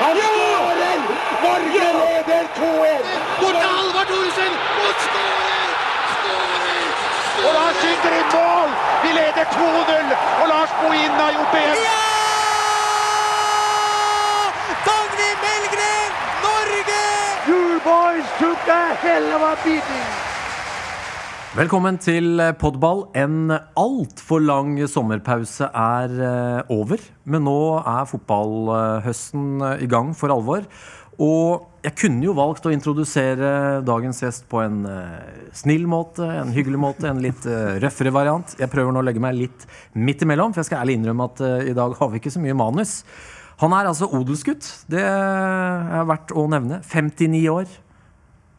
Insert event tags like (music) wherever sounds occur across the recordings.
Han skårer! Norge leder 2-1! Bort til Halvard Thoresen! Og skårer! Og Lars skyter inn mål! Vi leder 2-0! Og Lars Bohin har gjort det igjen! Dagny Melgren, Norge! You boys took a hell of a beating! Velkommen til podball. En altfor lang sommerpause er eh, over. Men nå er fotballhøsten eh, i gang for alvor. Og jeg kunne jo valgt å introdusere dagens gjest på en eh, snill måte, en hyggelig måte, en litt eh, røffere variant. Jeg prøver nå å legge meg litt midt imellom, for jeg skal ærlig innrømme at eh, i dag har vi ikke så mye manus. Han er altså odelsgutt. Det er verdt å nevne. 59 år.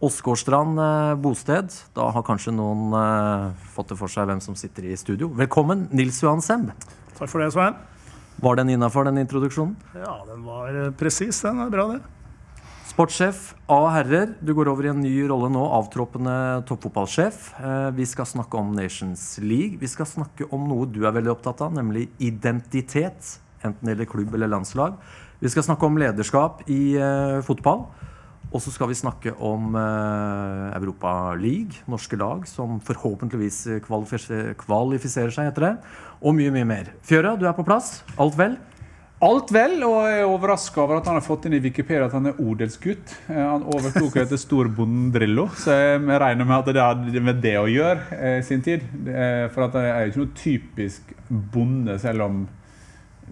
Åsgårdstrand eh, bosted. Da har kanskje noen eh, fått det for seg hvem som sitter i studio. Velkommen, Nils Johan Semb. Takk for det, Svein. Var den innafor, den introduksjonen? Ja, den var eh, presis. Den er bra, det. Sportssjef A herrer, du går over i en ny rolle nå, avtroppende toppfotballsjef. Vi skal snakke om Nations League. Vi skal snakke om noe du er veldig opptatt av, nemlig identitet. Enten det gjelder klubb eller landslag. Vi skal snakke om lederskap i fotball. Og så skal vi snakke om eh, Europa League, norske lag som forhåpentligvis kvalifiser, kvalifiserer seg etter det. Og mye, mye mer. Fjøra, du er på plass. Alt vel? Alt vel, og jeg er overraska over at han har fått inn i Wikipedia at han er odelsgutt. Eh, Han overtok etter storbonden Drillo, så jeg regner med at det har med det å gjøre eh, i sin tid. Eh, For at det er jo ikke noe typisk bonde, selv om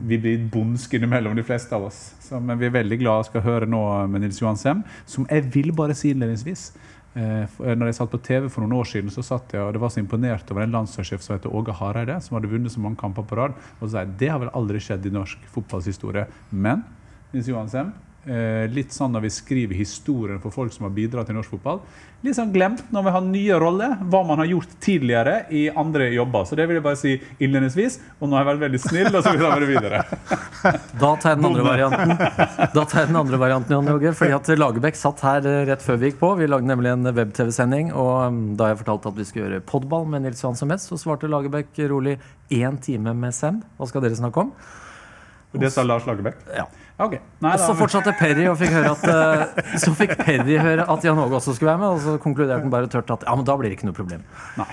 vi blir bondske innimellom, de fleste av oss. Så, men vi er veldig glad skal høre nå med Nils Johan Sem, som jeg vil bare si innledningsvis. Eh, Når jeg satt på TV for noen år siden, så satt jeg og det var så imponert over en landslagssjef som heter Åge Hareide, som hadde vunnet så mange kamper på rad. Og så sa jeg det har vel aldri skjedd i norsk fotballshistorie. Men Nils Johan Sem, eh, litt sånn når vi skriver historien for folk som har bidratt til norsk fotball, litt sånn glemt når vi har nye roller, hva man har gjort tidligere i andre jobber. Så det vil jeg bare si innledningsvis. Og nå har jeg vært veldig snill, og så vil jeg være videre. (laughs) Da tar jeg den andre varianten. Da tar jeg den andre varianten, Jan Jogge. Fordi at Lagerbäck satt her eh, rett før vi gikk på. Vi lagde nemlig en web-TV-sending. Og um, da jeg fortalte at vi skulle gjøre podball med Nils Johan som så svarte Lagerbäck rolig én time med Sem. Hva skal dere snakke om? Det sa Lars Lagerbäck. Ja. Ok. Nei, Og så fortsatte Perry og fikk høre at eh, Så fikk Perry høre at Jan Åge også skulle være med, og så konkluderte han bare tørt at ja, men da blir det ikke noe problem. Nei.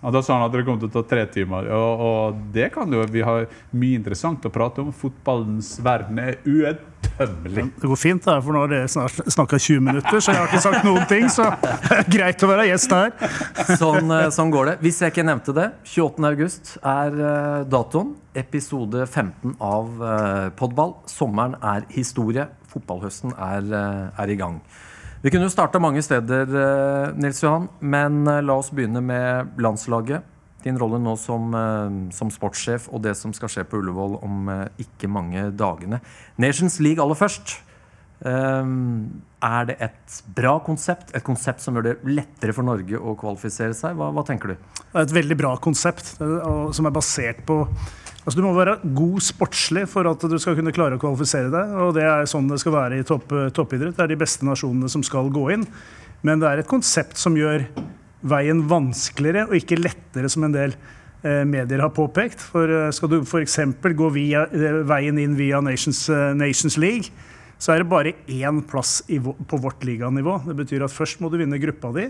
Ja, da sa han at det kom til å ta tre timer. Og, og det kan jo Vi har mye interessant å prate om. Fotballens verden er uedtømmelig. Det går fint, for nå har dere snart snakka 20 minutter, så jeg har ikke sagt noen ting. Så det er greit å være gjest her. Sånn, eh, sånn går det. Hvis jeg ikke nevnte det, 28. august er eh, datoen. Episode 15 av eh, Podball. Sommeren er historie. Fotballhøsten er, er i gang. Vi kunne jo starta mange steder, eh, Nils Johan, men eh, la oss begynne med landslaget. Din rolle nå som, eh, som sportssjef og det som skal skje på Ullevål om ikke mange dagene. Nations League aller først. Er det et bra konsept? Et konsept som gjør det lettere for Norge å kvalifisere seg? Hva, hva tenker du? Det er et veldig bra konsept som er basert på Altså, du må være god sportslig for at du skal kunne klare å kvalifisere deg. og Det er sånn det skal være i topp, toppidrett. Det er de beste nasjonene som skal gå inn. Men det er et konsept som gjør veien vanskeligere og ikke lettere, som en del eh, medier har påpekt. For eh, Skal du f.eks. gå via, eh, veien inn via Nations, eh, Nations League, så er det bare én plass i, på vårt liganivå. Det betyr at først må du vinne gruppa di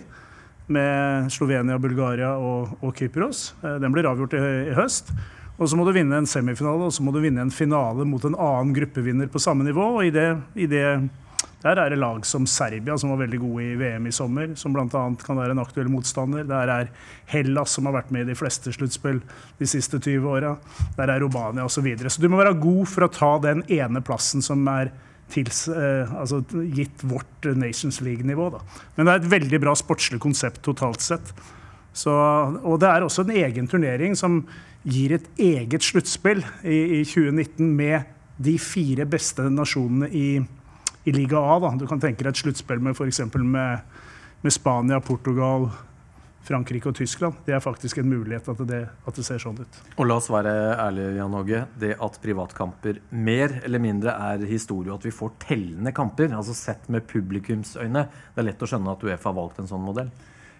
med Slovenia, Bulgaria og, og Kypros. Eh, Den blir avgjort i, i høst. Og så må du vinne en semifinale og så må du vinne en finale mot en annen gruppevinner på samme nivå. og i det, i det der er det lag som Serbia, som var veldig gode i VM i sommer, som bl.a. kan være en aktuell motstander. Der er Hellas, som har vært med i de fleste sluttspill de siste 20 åra. Der er Romania osv. Så, videre. så du må være god for å ta den ene plassen som er tils, eh, altså gitt vårt Nations League-nivå. Men det er et veldig bra sportslig konsept totalt sett. Så, og det er også en egen turnering som gir et eget sluttspill i, i 2019 med de fire beste nasjonene i, i liga A. Da. Du kan tenke deg et sluttspill med f.eks. Med, med Spania, Portugal, Frankrike og Tyskland. Det er faktisk en mulighet at det, at det ser sånn ut. Og la oss være ærlige, Jan Åge. Det at privatkamper mer eller mindre er historie, og at vi får tellende kamper, altså sett med publikumsøyne, det er lett å skjønne at Uefa har valgt en sånn modell.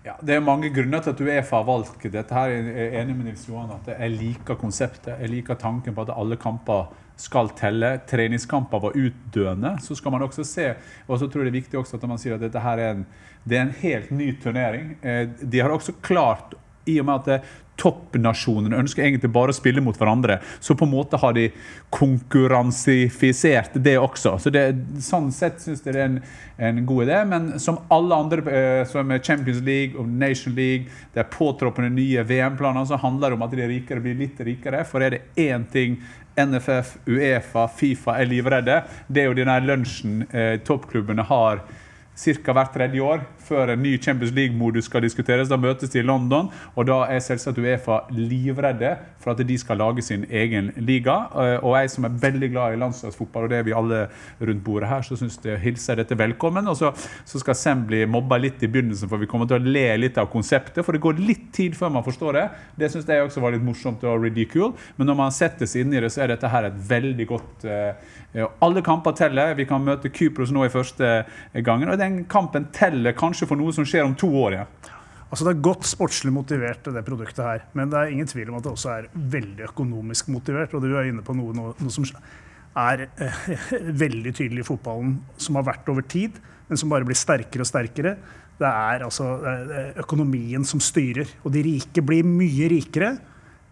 Ja, det er mange grunner til at Uefa har valgt dette. her. Jeg er enig med Nils Johan at jeg liker konseptet. Jeg liker tanken på at alle kamper skal telle. Treningskamper var utdøende. Så skal man også se, og så tror jeg det er viktig også at man sier at dette her er en, det er en helt ny turnering. Eh, de har også klart, i og med at toppnasjonene ønsker egentlig bare å spille mot hverandre. Så på en måte har de konkurransifisert det også. Så det, Sånn sett syns jeg det er en, en, god idé. Men som alle andre, eh, som Champions League og Nation League, det er påtroppende nye VM-planer, så handler det om at de rikere blir litt rikere. For er det én ting NFF, Uefa, Fifa er livredde, det er jo denne lunsjen eh, toppklubbene har ca. hvert tredje år før en ny Champions League-modus skal diskuteres. Da møtes de i London, og da er selvsagt Uefa livredde for at de skal lage sin egen liga. Eh, og jeg som er veldig glad i landslagsfotball, og det er vi alle rundt bordet her, så syns jeg hilser dette velkommen. Og så, så skal Sem bli mobba litt i begynnelsen, for vi kommer til å le litt av konseptet. For det går litt tid før man forstår det. Det syns jeg også var litt morsomt og ridicule. Men når man setter seg inn i det, så er dette her et veldig godt uh, Alle kamper teller. Vi kan møte Kypros nå i første gangen, og den kampen teller kanskje kanskje for noe som skjer om to år igjen? Altså Det er godt sportslig motivert, det produktet her. Men det er ingen tvil om at det også er veldig økonomisk motivert. Og du er inne på noe, noe, noe som er eh, veldig tydelig i fotballen, som har vært over tid, men som bare blir sterkere og sterkere. Det er altså økonomien som styrer. Og de rike blir mye rikere.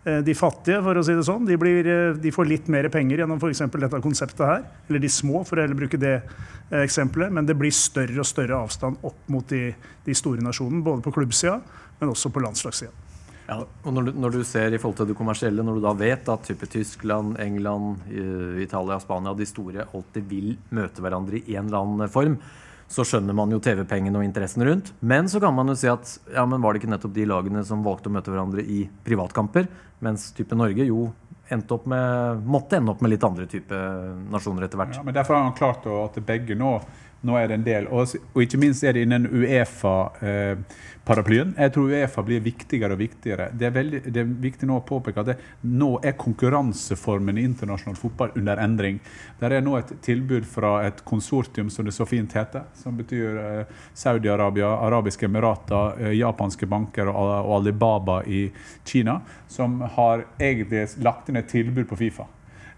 Eh, de fattige, for å si det sånn, de, blir, eh, de får litt mer penger gjennom f.eks. dette konseptet her. Eller de små, for å heller bruke det eh, eksempelet. Men det blir større og større avstand opp mot de, de store nasjonene. Både på klubbsida, men også på landslagssida. Ja, og når du, når du, ser i forhold til det kommersielle, når du da vet at type Tyskland, England, Italia, Spania, de store alltid vil møte hverandre i en eller annen form, så skjønner man jo TV-pengene og interessen rundt. Men så kan man jo si at ja, men var det ikke nettopp de lagene som valgte å møte hverandre i privatkamper, mens type Norge jo endte opp med, måtte ende opp med litt andre type nasjoner etter hvert. Ja, men Derfor har han klart at begge nå nå er det en del. Og, og ikke minst er det innen Uefa-paraplyen. Eh, jeg tror Uefa blir viktigere og viktigere. Det er, veldig, det er viktig nå å påpeke at det, nå er konkurranseformen i internasjonal fotball under endring. Der er nå et tilbud fra et konsortium som det så fint heter, som betyr eh, Saudi-Arabia, Arabiske Emirater, eh, japanske banker og, og Alibaba i Kina, som har egentlig lagt inn et tilbud på Fifa.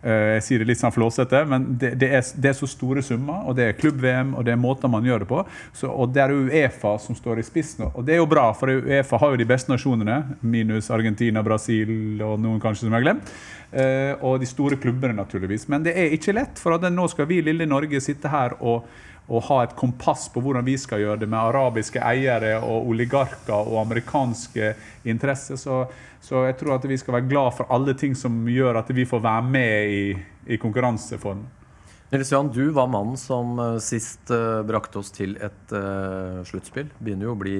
Eh, jeg sier det litt sånn flåsete, men det, det, er, det, er, så store summer, og det er klubb-VM, og det er måter man gjør det på. Så, og det er Uefa som står i spissen. Og det er jo bra, for Uefa har jo de beste nasjonene, minus Argentina, Brasil og noen kanskje som jeg har glemt. Eh, og de store klubbene, naturligvis. Men det er ikke lett, for nå skal vi lille Norge sitte her og å ha et kompass på hvordan vi skal gjøre det med arabiske eiere og oligarker og amerikanske interesser. Så, så, jeg tror at vi skal være glad for alle ting som gjør at vi får være med i, i konkurranseformen. Nils Jan, du var mannen som uh, sist uh, brakte oss til et uh, sluttspill. Begynner jo å bli,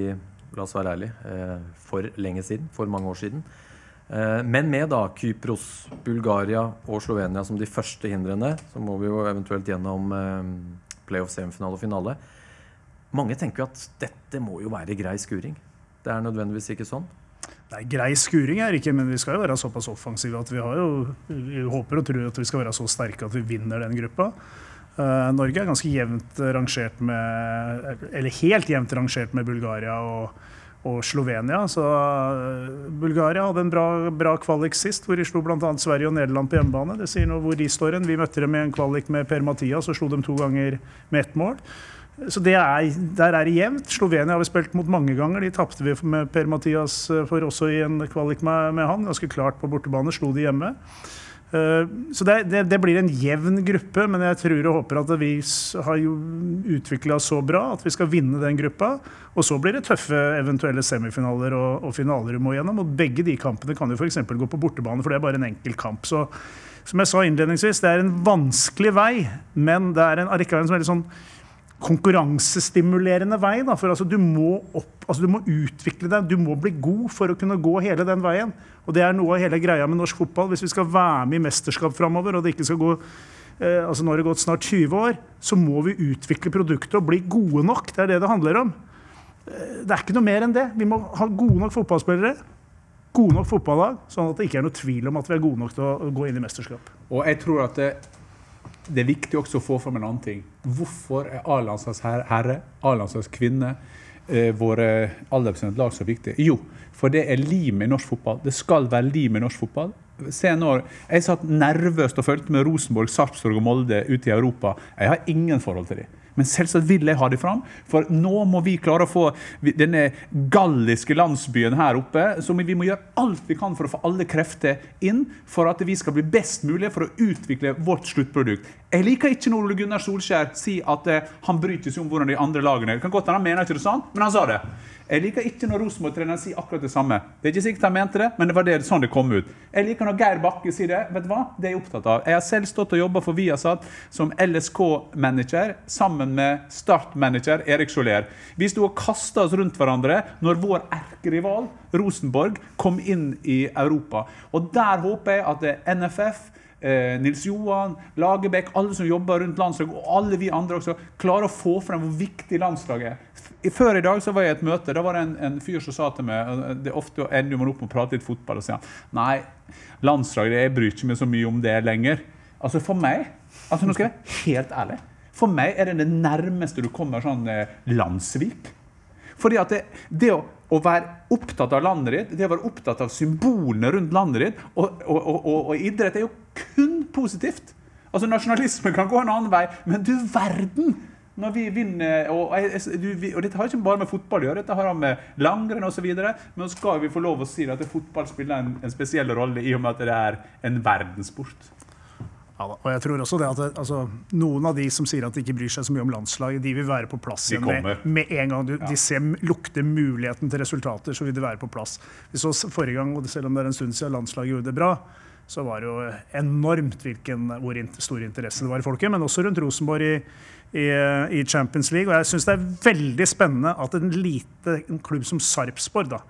la oss være ærlige, for lenge siden. For mange år siden. Men med da Kypros, Bulgaria og Slovenia som de første hindrene, så må vi jo eventuelt gjennom playoff, semifinale og finale. Mange tenker jo at dette må jo være grei skuring. Det er nødvendigvis ikke sånn. Nei, Grei skuring er ikke, men vi skal jo være såpass offensive at vi har jo, vi håper og tror at vi skal være så sterke at vi vinner den gruppa. Uh, Norge er ganske jevnt rangert med Eller helt jevnt rangert med Bulgaria og, og Slovenia. Så uh, Bulgaria hadde en bra, bra kvalik sist, hvor de slo bl.a. Sverige og Nederland på hjemmebane. Det sier noe hvor de står hen. Vi møtte dem i en kvalik med Per-Mathias og slo dem to ganger med ett mål. Så er, Der er det jevnt. Slovenia har vi spilt mot mange ganger. De tapte vi med Per-Mathias eh, for også i en kvalik med, med, han. Ganske klart på bortebane. Slo de hjemme. Uh, så det, det, det, blir en jevn gruppe, men jeg tror og håper at vi har utvikla så bra at vi skal vinne den gruppa. Og så blir det tøffe eventuelle semifinaler og, og finaler vi må gjennom. Og begge de kampene kan jo f.eks. gå på bortebane, for det er bare en enkel kamp. Så som jeg sa innledningsvis, det er en vanskelig vei, men det er en, allikevel en veldig sånn konkurransestimulerende vei. Da, for altså, du, må opp, altså, du må utvikle deg, du må bli god for å kunne gå hele den veien. Og det er noe av hele greia med norsk fotball. Hvis vi skal være med i mesterskap framover, og det ikke skal gå eh, altså Nå har det gått snart 20 år, så må vi utvikle produktet og bli gode nok. Det er det det handler om. Eh, det er ikke noe mer enn det. Vi må ha gode nok fotballspillere. Gode nok fotballag, sånn at det ikke er noe tvil om at vi er gode nok til å gå inn i mesterskap. Og jeg tror at det det er viktig også å få fram en annen ting. Hvorfor er A-landslags herre, A-landslags kvinne, eh, våre aldersbestemte lag så viktige? Jo, for det er limet i norsk fotball. Det skal være limet i norsk fotball. se nå, Jeg satt nervøst og fulgte med Rosenborg, Sarpsborg og Molde ute i Europa. Jeg har ingen forhold til dem. Men selvsagt vil jeg ha dem fram, for nå må vi klare å få denne galliske landsbyen her oppe. Så vi må gjøre alt vi kan for å få alle krefter inn for at vi skal bli best mulig for å utvikle vårt sluttprodukt. Jeg liker ikke når Ole Gunnar Solskjær sier at eh, han bryter seg om hvordan de andre lagene Det kan godt hende han mener ikke det sånn, men han sa det. Jeg liker ikke når Rosenborg-treneren sier akkurat det samme. Det er ikke sikkert han mente det, men det var det, sånn det kom ut. Jeg liker når Geir Bakke sier det. Vet du hva? Det er jeg opptatt av. Jeg har selv stått og jobba for Viasat som LSK-manager sammen med Start-manager Erik Soler. Vi sto og kasta oss rundt hverandre når vår erkerival Rosenborg kom inn i Europa. Og der håper jeg at NFF eh, Nils Johan, Lagerbäck, alle som jobber rundt landslaget, og alle vi andre også, klarer å få frem hvor viktig landslaget er. Før i dag så var jeg i et møte. Da var det en, en fyr som sa til meg det er Ofte ender man opp med å prate litt fotball og sier nei, landslaget jeg bryr ikke meg så mye om det lenger. Altså For meg altså nå skal jeg være helt ærlig, for meg er det det nærmeste du kommer sånn eh, landssvik. Fordi at det, det å, å, være opptatt av landet ditt, det å være opptatt av symbolene rundt landet ditt, og, og, og, og idrett er jo kun positivt. Altså Nasjonalisme kan gå en annen vei, men du verden! Når vi vinner, og, og, Dette har ikke bare med fotball å gjøre, dette har med langrenn osv. Men så skal vi få lov å si at fotball spiller en, en spesiell rolle i og med at det er en verdenssport. Ja, og jeg tror også det at altså, Noen av de som sier at de ikke bryr seg så mye om landslaget, de vil være på plass igjen med, med, en gang du, ja. de ser, lukter muligheten til resultater, så vil de være på plass. Vi så forrige gang, og selv om det er en stund siden landslaget gjorde det bra, så var det jo enormt hvilken, hvor stor interesse det var i folket. Men også rundt Rosenborg i, i, i Champions League. Og jeg syns det er veldig spennende at en lite en klubb som Sarpsborg da,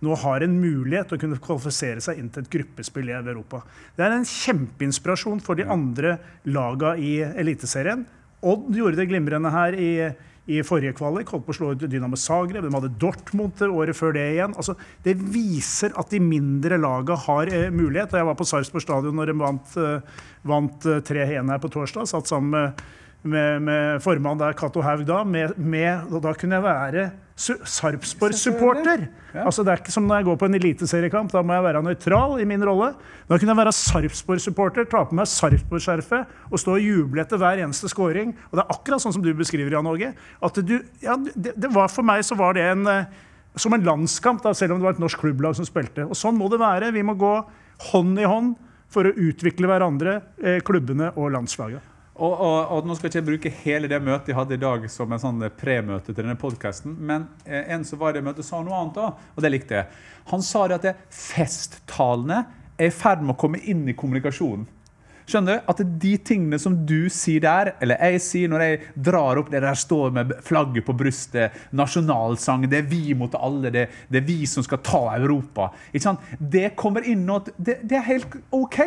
nå har en mulighet til å kunne kvalifisere seg inn til et gruppespill i Europa. Det er en kjempeinspirasjon for de andre lagene i Eliteserien. Odd gjorde det glimrende her i, i forrige kvalik. Holdt på å slå ut Dynamo Zagreb. De hadde Dortmund året før det igjen. Altså, det viser at de mindre lagene har eh, mulighet. Og jeg var på Sarpsborg stadion når de vant, eh, vant 3-1 eh, her på torsdag. Satt sammen med med, med formann der, Cato Haug, da. Med, med, og da kunne jeg være Sarpsborg-supporter. Ja. Altså, det er ikke som når jeg går på en eliteseriekamp. Da må jeg være nøytral i min rolle. Da kunne jeg være Sarpsborg-supporter, ta på meg Sarpsborg-skjerfet og stå og juble etter hver eneste scoring. Og det er akkurat sånn som du beskriver, Jan Åge. At du, ja, det, det var, for meg så var det en, eh, som en landskamp, da, selv om det var et norsk klubblag som spilte. Og sånn må det være. Vi må gå hånd i hånd for å utvikle hverandre, eh, klubbene og landslaget. Og, og, og, Nå skal jeg ikke bruke hele det møtet jeg hadde i dag som en sånn premøte til denne podkasten, men eh, en som var i det møtet, sa noe annet òg, og det likte jeg. Han sa det at det festtalene er i ferd med å komme inn i kommunikasjonen. Skjønner du? At de tingene som du sier der, eller jeg sier når jeg drar opp det der står med flagget på brystet, nasjonalsang, det er vi mot alle, det, det er vi som skal ta Europa Det kommer inn nå det, det er helt OK.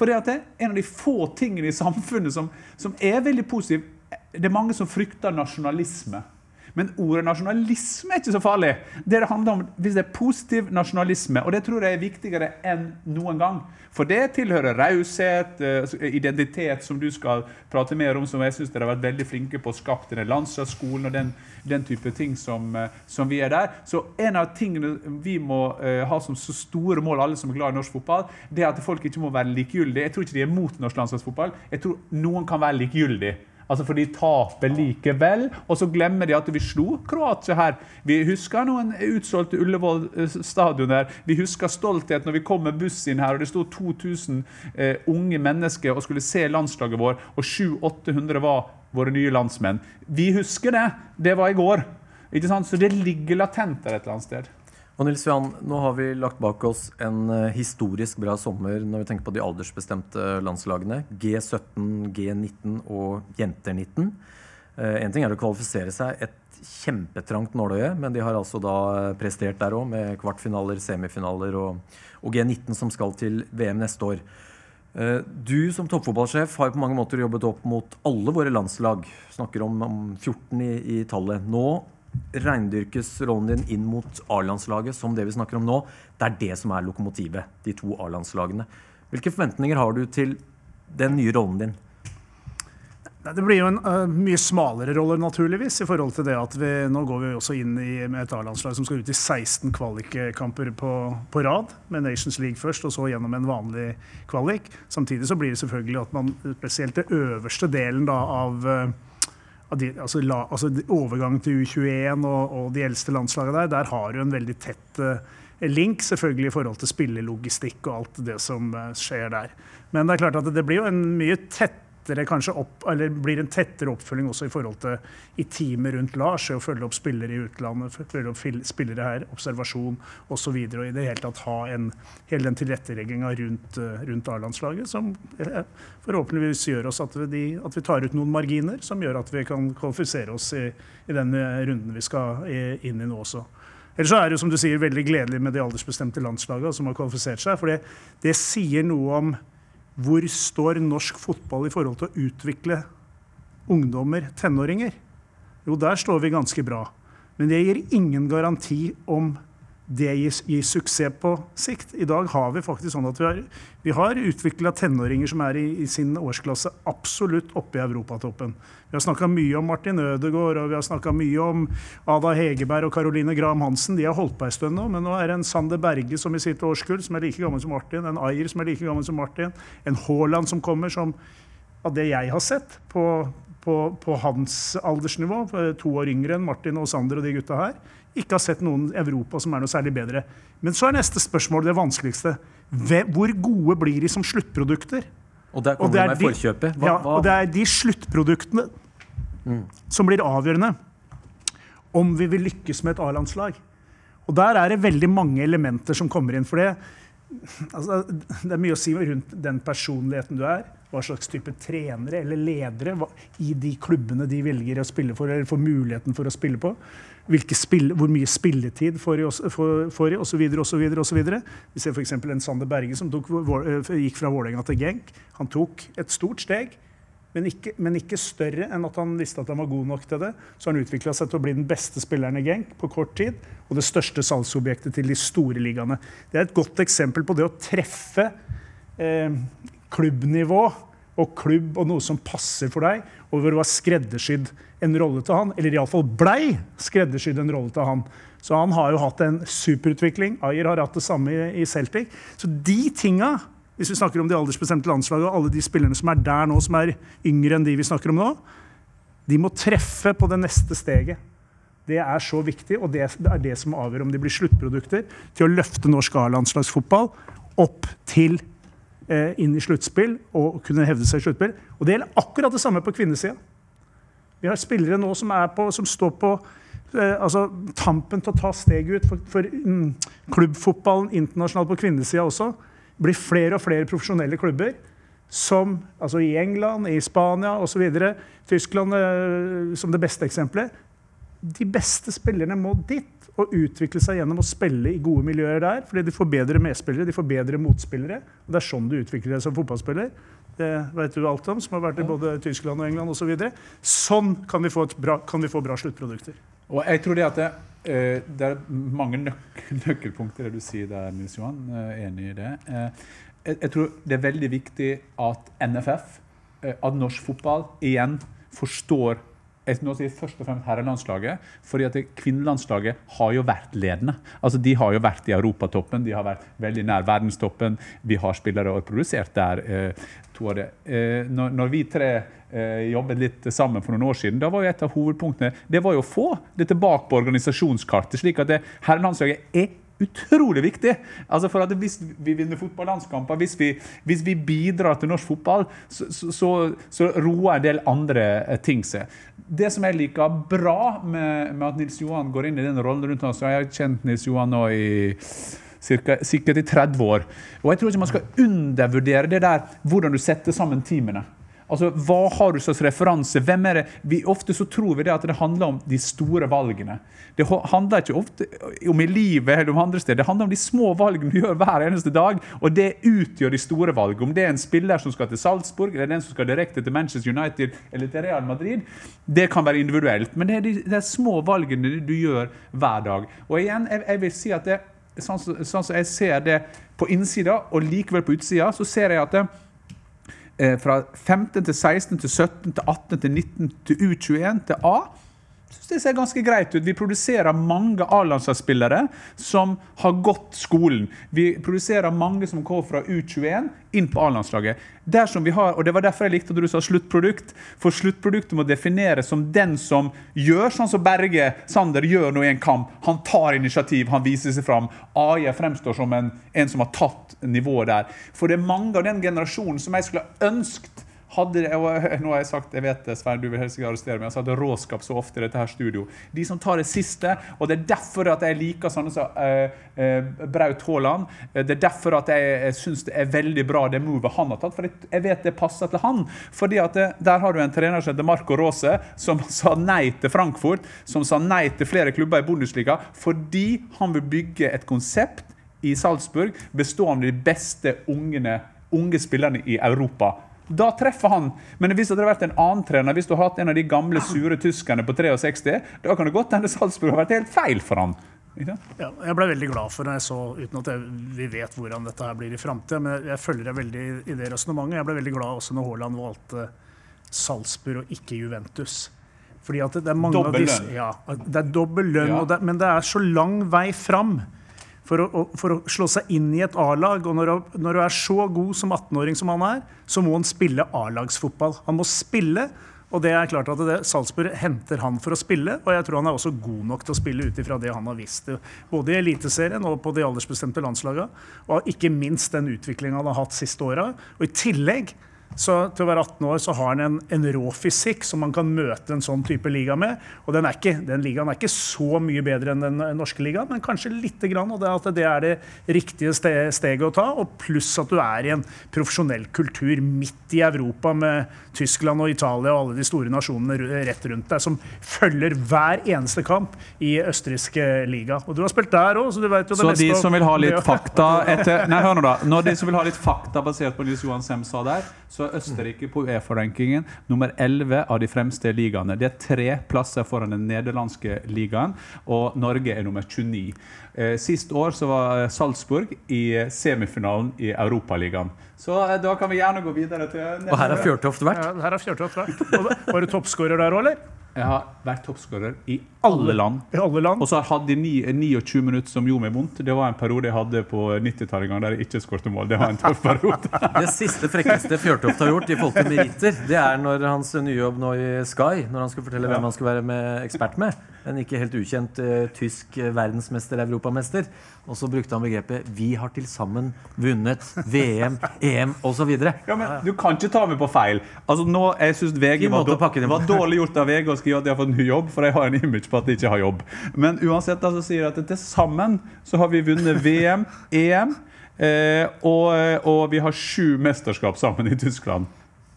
For det, er en av de få tingene i samfunnet som, som er veldig positiv Det er mange som frykter nasjonalisme. Men ordet nasjonalisme er ikke så farlig. Det det handler om hvis det er positiv nasjonalisme, og det tror jeg er viktigere enn noen gang. For det tilhører raushet, eh, identitet, som du skal prate mer om, som jeg syns dere har vært veldig flinke på å skape denne landslagsskolen og den, den, type ting som, eh, som, vi er der. Så en av tingene vi må uh, ha som så store mål, alle som er glad i norsk fotball, det er at folk ikke må være likegyldige. Jeg tror ikke de er mot norsk landslagsfotball. Jeg tror noen kan være likegyldige. Altså For de taper likevel. Og så glemmer de at vi slo Kroatia her. Vi husker noen utsolgte Ullevål eh, stadion der. Vi husker stolthet når vi kom med buss inn her, og det sto 2000 eh, unge mennesker og skulle se landslaget vår, og 700-800 var våre nye landsmenn. Vi husker det. Det var i går. Ikke sant? Så det ligger latent der et eller annet sted. Og Nils Johan, nå har vi lagt bak oss en eh, historisk bra sommer når vi tenker på de aldersbestemte landslagene. G17, G19 og Jenter 19. Én eh, ting er å kvalifisere seg et kjempetrangt nåløye, men de har altså da prestert der òg, med kvartfinaler, semifinaler og, og, G19 som skal til VM neste år. Eh, du som toppfotballsjef har på mange måter jobbet opp mot alle våre landslag. Snakker om, om 14 i, i tallet. Nå reindyrkes rollen din inn mot A-landslaget som det vi snakker om nå. Det er det som er lokomotivet, de to A-landslagene. Hvilke forventninger har du til den nye rollen din? Det blir jo en uh, mye smalere rolle, naturligvis, i forhold til det at vi nå går vi også inn i, med et A-landslag som skal ut i 16 kvalikkamper på, på, rad, med Nations League først, og så gjennom en vanlig kvalik. Samtidig så blir det selvfølgelig at man, spesielt den øverste delen da, av, uh, altså, la, altså, overgangen til U21 og, og, de eldste landslagene der, der har du en veldig tett uh, link selvfølgelig i forhold til spillelogistikk og alt det som skjer der. Men det er klart at det blir jo en mye tett tettere kanskje opp, eller blir en tettere oppfølging også i forhold til i teamet rundt Lars. Å følge opp spillere i utlandet, følge opp spillere her, observasjon osv. Og, så videre, og i det hele tatt ha en, hele den tilrettelegginga rundt, eh, rundt A-landslaget som eh, forhåpentligvis gjør oss at vi, at vi, tar ut noen marginer som gjør at vi kan kvalifisere oss i, i den eh, runden vi skal inn i nå også. Ellers er det jo som du sier, veldig gledelig med de aldersbestemte landslagene som har kvalifisert seg. For det, det sier noe om hvor står norsk fotball i forhold til å utvikle ungdommer, tenåringer? Jo, der står vi ganske bra. Men det gir ingen garanti om det gir, gir, suksess på sikt. I dag har vi faktisk sånn at vi har, vi har utvikla tenåringer som er i, i, sin årsklasse absolutt oppe i europatoppen. Vi har snakka mye om Martin Ødegaard og vi har snakka mye om Ada Hegerberg og Caroline Graham Hansen. De har holdt på en stund nå, men nå er det en Sander Berge som i sitt årskull, som er like gammel som Martin, en Ayer som er like gammel som Martin, en Haaland som kommer, som av det jeg har sett på, på, på hans aldersnivå, to år yngre enn Martin og Sander og de gutta her, ikke har sett noen i Europa som er noe særlig bedre. Men så er neste spørsmål det vanskeligste. Hvor gode blir de som sluttprodukter? Og der kommer og det med forkjøpet. Hva, ja, og det er de sluttproduktene mm. som blir avgjørende om vi vil lykkes med et A-landslag. Og der er det veldig mange elementer som kommer inn. For det, altså, det er mye å si rundt den personligheten du er. Hva slags type trenere eller ledere hva, i de klubbene de velger å spille for, eller får muligheten for å spille på spill, hvor mye spilletid får de, osv. osv. Vi ser f.eks. en Sander Berge som tok, eh, gikk fra Vålerenga til Genk. Han tok et stort steg, men ikke, men ikke, større enn at han visste at han var god nok til det. Så han utvikla seg til å bli den beste spilleren i Genk på kort tid, og det største salgsobjektet til de store ligaene. Det er et godt eksempel på det å treffe eh, klubbnivå og klubb og noe som passer for deg, og hvor du har skreddersydd en rolle til han, eller iallfall blei skreddersydd en rolle til han. Så han har jo hatt en superutvikling. Ayer har hatt det samme i Celtic. Så de tinga, hvis vi snakker om de aldersbestemte landslagene og alle de spillerne som er der nå, som er yngre enn de vi snakker om nå, de må treffe på det neste steget. Det er så viktig, og det er det som avgjør om de blir sluttprodukter til å løfte norsk A-landslagsfotball opp til inn i sluttspill og kunne hevde seg i sluttspill. Og det gjelder akkurat det samme på kvinnesida. Vi har spillere nå som, på, som står på eh, altså, tampen til å ta steget ut for, for mm, klubbfotballen internasjonalt på kvinnesida også. Det blir flere og flere profesjonelle klubber som altså i England, i Spania osv. Tyskland eh, som det beste eksempelet. De beste spillerne må dit og utvikle seg gjennom å spille i gode miljøer der. Fordi de får bedre medspillere, de får bedre motspillere. og Det er sånn du utvikler deg som fotballspiller. Det vet du alt om, som har vært i både Tyskland og England osv. Så videre. sånn kan vi, få bra, kan vi få bra sluttprodukter. Og jeg tror Det at det, eh, det er mange nøk (laughs) nøkkelpunkter det du sier der, Nils Johan. Eh, enig i det. Eh, jeg tror det er veldig viktig at NFF, at norsk fotball, igjen forstår jeg nå sier først og fremst herrelandslaget, fordi at kvinnelandslaget har jo vært ledende. Altså, De har jo vært i europatoppen, de har vært veldig nær verdenstoppen. Vi har spillere og produsert der. Eh, to av det. Eh, når, når, vi tre eh, jobbet litt sammen for noen år siden, da var jo et av hovedpunktene det var jo å få det tilbake på organisasjonskartet, slik at herrelandslaget er utrolig viktig. Altså for at Hvis vi vinner fotballandskamper, hvis, hvis, vi bidrar til norsk fotball, så, så, så, roer en del andre eh, ting seg. Det som jeg liker bra med, med, at Nils Johan går inn i den rollen rundt oss og Jeg har kjent Nils Johan nå i cirka, sikkert i 30 år. Og jeg tror ikke man skal undervurdere det der, hvordan du setter sammen teamene. Altså, Hva har du slags referanse? Hvem er det? Vi, ofte så tror vi det at det handler om de store valgene. Det handler ikke ofte om i livet eller om andre steder. Det handler om de små valgene du gjør hver eneste dag. Og det utgjør de store valgene. Om det er en spiller som skal til Salzburg, eller den som skal direkte til Manchester United eller til Real Madrid, det kan være individuelt. Men det er de, de små valgene du gjør hver dag. Og igjen, jeg, jeg vil si at det, sånn, sånn som jeg ser det på innsida, og likevel på utsida, så ser jeg at det, fra 15 til 16 til 17 til 18 til 19 til U21 til A synes det ser ganske greit ut. Vi produserer mange A-landslagsspillere som har gått skolen. Vi produserer mange som går fra U21 inn på A-landslaget. Dersom vi har, og Det var derfor jeg likte at du sa sluttprodukt. For sluttproduktet må defineres som den som gjør sånn som Berge Sander gjør nå i en kamp. Han tar initiativ, han viser seg fram. AI fremstår som en, en som har tatt nivået der. For det er mange av den generasjonen som jeg skulle ønsket hadde, og nå har jeg sagt, jeg vet det, Svein, du vil helst ikke arrestere meg, jeg har sagt råskap så ofte i dette her studio. De som tar det siste, og det er derfor at jeg liker sånne som uh, uh, Braut Haaland. Det er derfor at jeg, jeg syns det er veldig bra det movet han har tatt, for jeg vet det passer til han. Fordi at det, Der har du en trener som heter Marco Rose, som (laughs) sa nei til Frankfurt, som sa nei til flere klubber i Bundesliga, fordi han vil bygge et konsept i Salzburg bestående av de beste ungene, unge spillerne i Europa. Da treffer han. Men hvis det hadde vært en annen trener, hvis du hadde hatt en av de gamle, sure tyskerne på 63, da kan det godt hende Salzburg har vært helt feil for han. Ja, jeg ble veldig glad for når jeg så, uten at jeg, vi vet hvordan dette her blir i framtida, men jeg følger deg veldig i det resonnementet. Jeg ble veldig glad også når Haaland valgte Salzburg og ikke Juventus. Fordi at det er mange dobbel av disse, lønn. ja, det er dobbel lønn, Ja. det, men det er så lang vei fram. For å, for å slå seg inn i et A-lag. Og når, når du er så god som 18-åring som han er, så må han spille A-lagsfotball. Han må spille, og det er klart at det, Salzburg henter han for å spille. Og jeg tror han er også god nok til å spille ut ifra det han har visst. Både i Eliteserien og på de aldersbestemte landslagene. Og ikke minst den utviklingen han har hatt siste åra. Og i tillegg så til å være 18 år så har han en, en rå fysikk som man kan møte en sånn type liga med. Og den, er ikke, den ligaen er ikke så mye bedre enn den eh, norske ligaen, men kanskje lite grann. Og det, at det er det riktige ste steget å ta. Og pluss at du er i en profesjonell kultur midt i Europa med Tyskland og Italia og alle de store nasjonene rett rundt deg, som følger hver eneste kamp i østerrikske liga. Og du har spilt der òg, så du vet jo det Så meste de om- som vil ha litt fakta (laughs) etter, Nei, hør nå da. Når de som vil ha litt fakta basert på Nils Johan Sem sa der, så er Østerrike på Uefa-rankingen nummer 11 av de fremste ligaene. Det er tre plasser foran den nederlandske ligaen, og Norge er nummer 29. Eh, Sist år så var Salzburg i semifinalen i Europaligaen. Så eh, da kan vi gjerne gå videre til Og her har Fjørtoft vært. Ja, her har Fjørtoft vært. Var du toppskårer der òg, eller? Jeg har vært toppskårer i alle land. I alle land? Og så har jeg hatt de 29 minutter som gjorde meg vondt. Det var en periode jeg hadde på 90-tallet der jeg ikke skårte mål. Det var en tøff (laughs) periode. Det siste frekkeste Fjørtoft har gjort i forhold til meritter, det er når hans nye jobb nå i Sky, når han skulle fortelle hvem han skulle være med ekspert med. En ikke helt ukjent uh, tysk eh, verdensmester, europamester. Og så brukte han begrepet 'Vi har til sammen vunnet VM, EM osv'. Ja, men Du kan ikke ta meg på feil. Altså nå, Jeg syns VG var, var dårlig gjort av VG å skrive at de har fått ny jobb, for jeg har en image på at de ikke har jobb. Men uansett da, så sier at til sammen så har vi vunnet VM, EM, eh, og, og vi har sju mesterskap sammen i Tyskland.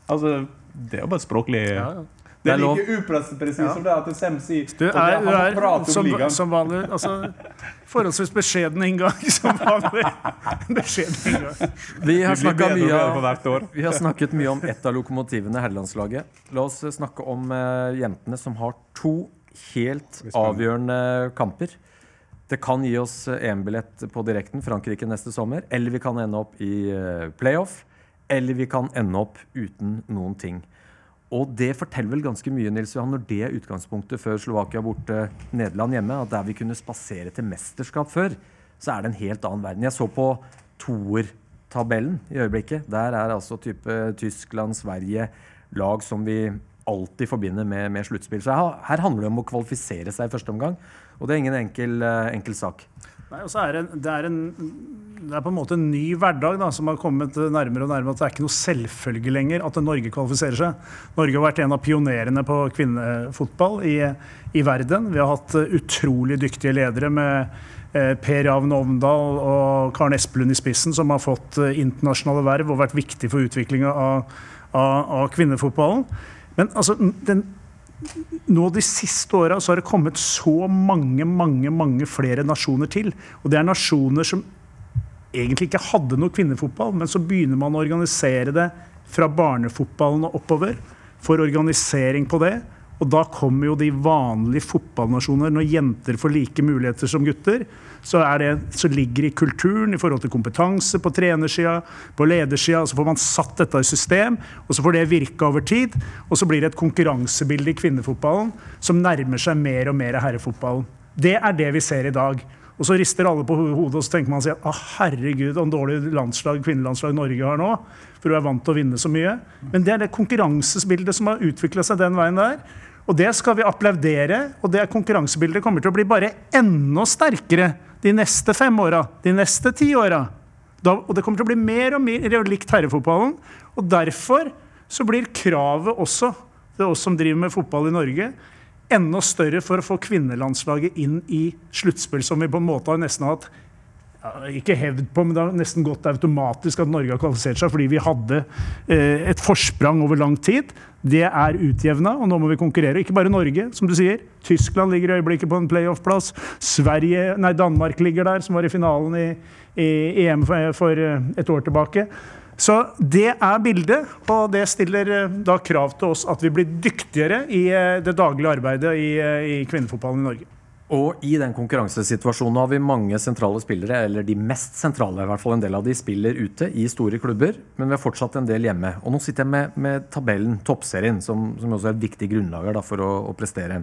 Altså, Det er jo bare språklig Det Det er er like upresist som det at Sem sier Du er, du er som, som vanlig altså, forholdsvis beskjeden inngang (laughs) som vanlig. Beskjeden inngang. Vi har Vi snakket mye om ett av lokomotivene, herrelandslaget. La oss snakke om uh, jentene som har to helt avgjørende kamper. Det kan gi oss eh, EM-billett på direkten Frankrike neste sommer. Eller vi kan ende opp i eh, playoff. Eller vi kan ende opp uten noen ting. Og det forteller vel ganske mye Nils Johan, når det er utgangspunktet før Slovakia borte, Nederland hjemme. At der vi kunne spasere til mesterskap før, så er det en helt annen verden. Jeg så på toertabellen i øyeblikket. Der er altså type Tyskland, Sverige lag som vi alltid forbinder med, med sluttspill. Så her, her handler det om å kvalifisere seg i første omgang. Og det er ingen enkel, eh, enkel sak. Nei, og så er det, det, er en, det er på en måte en ny hverdag da, som har kommet nærmere og nærmere. at Det er ikke noe selvfølge lenger at Norge kvalifiserer seg. Norge har vært en av pionerene på kvinnefotball i, i verden. Vi har hatt eh, utrolig dyktige ledere med eh, Per Ravn Ovndal og Karen Espelund i spissen, som har fått eh, internasjonale verv og vært viktig for utviklinga av, av, av kvinnefotballen. Men altså, den, nå de siste åra har det kommet så mange, mange, mange flere nasjoner til. Og det er nasjoner som egentlig ikke hadde noe kvinnefotball, men så begynner man å organisere det fra barnefotballen og oppover. Får organisering på det. Og da kommer jo de vanlige fotballnasjoner, når jenter får like muligheter som gutter, så, det, så ligger i kulturen i forhold til kompetanse på trenersida, på ledersida. Så får man satt dette i system, og så får det virke over tid. Og så blir det et konkurransebilde i kvinnefotballen som nærmer seg mer og mer herrefotballen. Det er det vi ser i dag. Og så rister alle på hodet og så tenker man seg at herregud, om dårlig landslag, kvinnelandslag Norge har nå. For du er vant til å vinne så mye. Men det er det konkurransebildet som har utvikla seg den veien der. Og det skal vi applaudere. Og det konkurransebildet kommer til å bli bare enda sterkere de neste fem åra, de neste ti åra. Og det kommer til å bli mer og mer likt herrefotballen. Og derfor så blir kravet også til oss som driver med fotball i Norge, enda større for å få kvinnelandslaget inn i sluttspill, som vi på en måte har nesten hatt ikke hevd på, men det har nesten gått automatisk at Norge har kvalifisert seg fordi vi hadde eh, et forsprang over lang tid. Det er utjevna, og nå må vi konkurrere. Ikke bare Norge, som du sier. Tyskland ligger i øyeblikket på en playoff-plass. Sverige, nei, Danmark ligger der, som var i finalen i, i EM for, for eh, et år tilbake. Så det er bildet, og det stiller eh, da krav til oss at vi blir dyktigere i eh, det daglige arbeidet i, i kvinnefotballen i Norge. Og i den konkurransesituasjonen har vi mange sentrale spillere, eller de mest sentrale, i hvert fall en del av de spiller ute i store klubber, men vi har fortsatt en del hjemme. Og nå sitter jeg med, med tabellen, toppserien, som, som, også er et viktig grunnlager for å, å, prestere.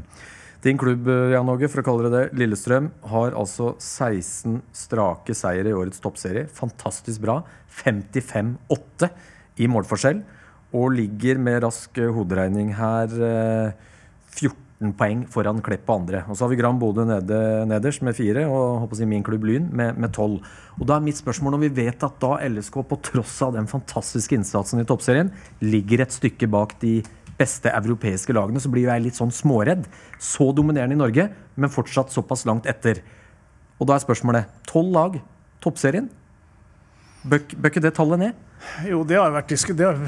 Din klubb, Jan Åge, for å kalle det det, Lillestrøm, har altså 16 strake seire i årets toppserie. Fantastisk bra. 55-8 i målforskjell. Og ligger med rask hoderegning her 14 eh, 13 poeng foran Klepp og andre. Og så har vi Gram Bodø nede, nederst med fire, og håper å si min klubb Lyn med, tolv. Og da er mitt spørsmål, når vi vet at da LSK, på tross av den fantastiske innsatsen i toppserien, ligger et stykke bak de beste europeiske lagene, så blir jo jeg litt sånn småredd. Så dominerende i Norge, men fortsatt såpass langt etter. Og da er spørsmålet tolv lag, toppserien. Bør ikke det tallet ned? Jo, det har, vært, det har,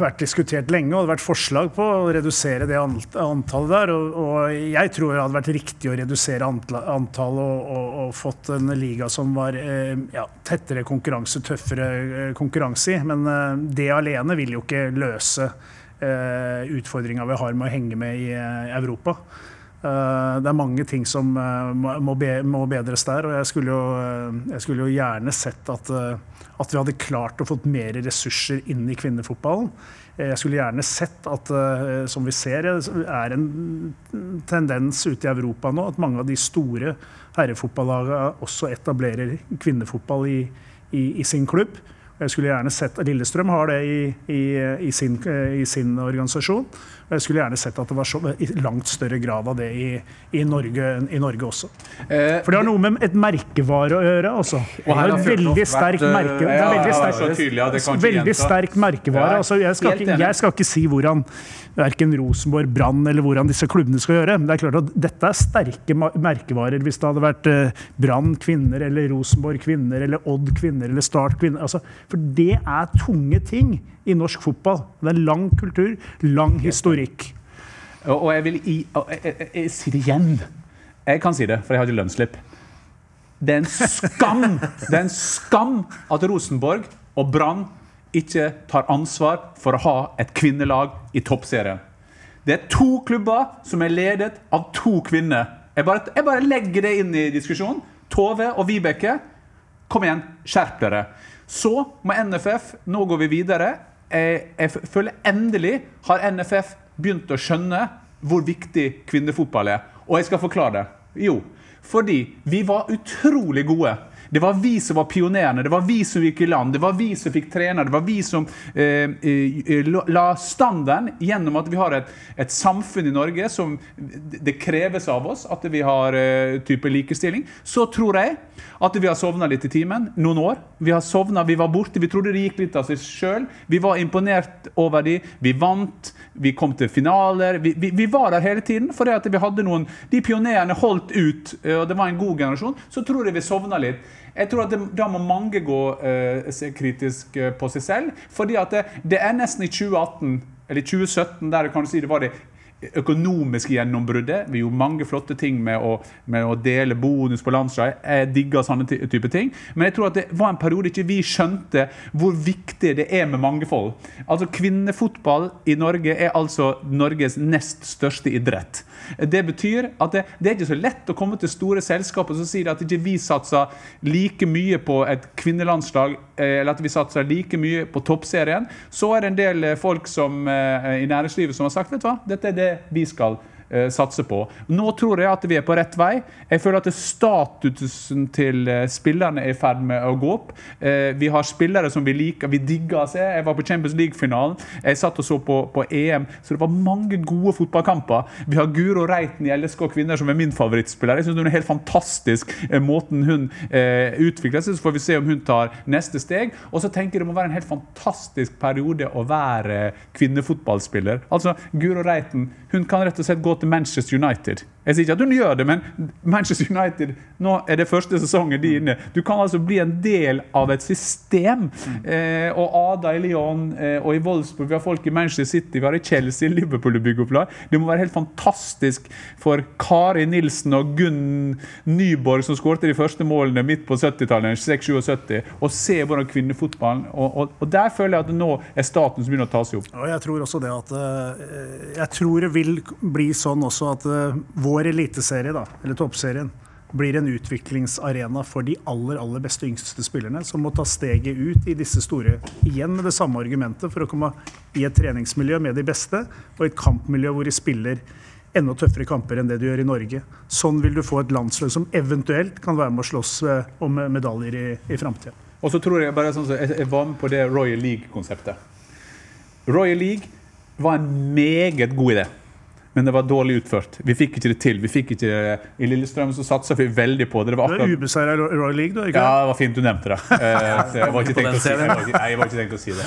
vært, diskutert lenge, og det har vært forslag på å redusere det antallet der. Og, og jeg tror det hadde vært riktig å redusere antallet og, og, og, fått en liga som var eh, ja, tettere konkurranse, tøffere eh, konkurranse i. Men eh, det alene vil jo ikke løse utfordringa vi har med å henge med i Europa. Uh, det er mange ting som uh, må, bedres der. Og jeg skulle jo, uh, jeg skulle jo gjerne sett at at vi hadde klart å få mer ressurser inn i kvinnefotballen. Jeg skulle gjerne sett at, eh, som vi ser, er en tendens ute i Europa nå, at mange av de store herrefotballagene også etablerer kvinnefotball i, i, i sin klubb. Jeg skulle gjerne sett Lillestrøm har det i, i, i, sin, i, sin, organisasjon. Og jeg skulle gjerne sett at det var så, i langt større grad av det i, Norge, Norge, også. Eh, For det har noe med et merkevare å gjøre. Altså. Det er et veldig sterk merke, det er veldig sterk, veldig sterk merkevare. Altså, jeg, skal ikke, jeg skal ikke si hvordan verken Rosenborg, Brann eller hvordan disse klubbene skal gjøre. Men det er klart at dette er sterke merkevarer. Hvis det hadde vært eh, Brann kvinner eller Rosenborg kvinner eller Odd kvinner eller Start kvinner. Altså, for det er tunge ting i norsk fotball. Det er lang kultur, lang historikk. Og jeg vil i, jeg, jeg, jeg, si det igjen. Jeg kan si det, for jeg har ikke lønnsslipp. Det er en skam det er en skam at Rosenborg og Brann ikke tar ansvar for å ha et kvinnelag i toppserien. Det er to klubber som er ledet av to kvinner. Jeg bare, jeg bare legger det inn i diskusjonen. Tove og Vibeke, kom igjen, skjerp dere. Så må NFF Nå går vi videre. Jeg, jeg føler endelig har NFF begynt å skjønne hvor viktig kvinnefotball er. Og jeg skal forklare det. Jo, fordi vi var utrolig gode det var vi som var pionerene, det var vi som gikk i land, det var vi som fikk trene, det var vi som eh, eh la standarden gjennom at vi har et, et, samfunn i Norge som det kreves av oss at vi har eh, type likestilling. Så tror jeg at vi har sovna litt i timen noen år. Vi har sovna, vi var borte, vi trodde det gikk litt av seg sjøl. Vi var imponert over de, vi vant, vi kom til finaler. Vi, vi, vi var der hele tiden fordi at vi hadde noen De pionerene holdt ut, eh, og det var en god generasjon. Så tror jeg vi sovna litt. Jeg tror at det, Da må mange gå uh, kritisk uh, på seg selv. fordi at det, det, er nesten i 2018, eller 2017, der kan du si det var det økonomiske gjennombruddet. Vi gjorde mange flotte ting med å, med å dele bonus på landslaget. Jeg digger sånne type ting. Men jeg tror at det var en periode ikke vi skjønte hvor viktig det er med mangefold. Altså Kvinnefotball i Norge er altså Norges nest største idrett. Det betyr at det, det er ikke så lett å komme til store selskaper som sier at ikke vi satser like mye på et kvinnelandslag, eh, eller at vi satser like mye på toppserien. Så er det en del eh, folk som, eh, i næringslivet som har sagt vet du hva, dette er det vi skal satse på. Nå tror jeg at vi er på rett vei. Jeg føler at statusen til eh, spillerne er i ferd med å gå opp. Eh, vi har spillere som vi liker, vi digger å se. Jeg var på Champions League-finalen. Jeg satt og så på, på EM, så det var mange gode fotballkamper. Vi har Guro Reiten i LSK Kvinner som er min favorittspiller. Jeg synes hun er helt fantastisk, eh, måten hun eh, utvikler seg. Så får vi se om hun tar neste steg. Og så tenker jeg det må være en helt fantastisk periode å være kvinnefotballspiller. Altså, Guro Reiten hun kan rett og slett gå til Manchester United. Jeg sier ikke at hun gjør det, men Manchester United nå er det første sesongen de er inne. Du kan altså bli en del av et system. Eh, og Ada i Lyon eh, og i Wolfsburg, vi har folk i Manchester City, vi har i Chelsea, Liverpool og bygge opp lag. Det må være helt fantastisk for Kari Nilsen og Gunn Nyborg, som skårte de første målene midt på 70-tallet, 6-77, å se hvordan kvinnefotballen og, og, og der føler jeg at nå er staten som begynner å ta seg opp. Og jeg tror også det at eh, Jeg tror det vil bli sånn også at eh, vår eliteserie, da, eller toppserien, blir en utviklingsarena for de aller aller beste yngste spillerne, som må ta steget ut i disse store Igjen med det samme argumentet for å komme i et treningsmiljø med de beste, og et kampmiljø hvor de spiller enda tøffere kamper enn det du gjør i Norge. Sånn vil du få et landslag som eventuelt kan være med å slåss eh, om medaljer i, i framtida. Og så tror jeg bare sånn, så jeg, jeg var med på det Royal League-konseptet. Royal League var en meget god idé. Men det var dårlig utført. Vi fikk ikke det til. Vi fikk ikke det. I Lillestrøm så satsa vi veldig på det. Det var Du akkurat ubeseira i Royal League, ikke ja, det? var fint du nevnte det. (laughs) Eh, jeg var ikke tenkt å si, jeg var ikke, nei, jeg var ikke tenkt å si det.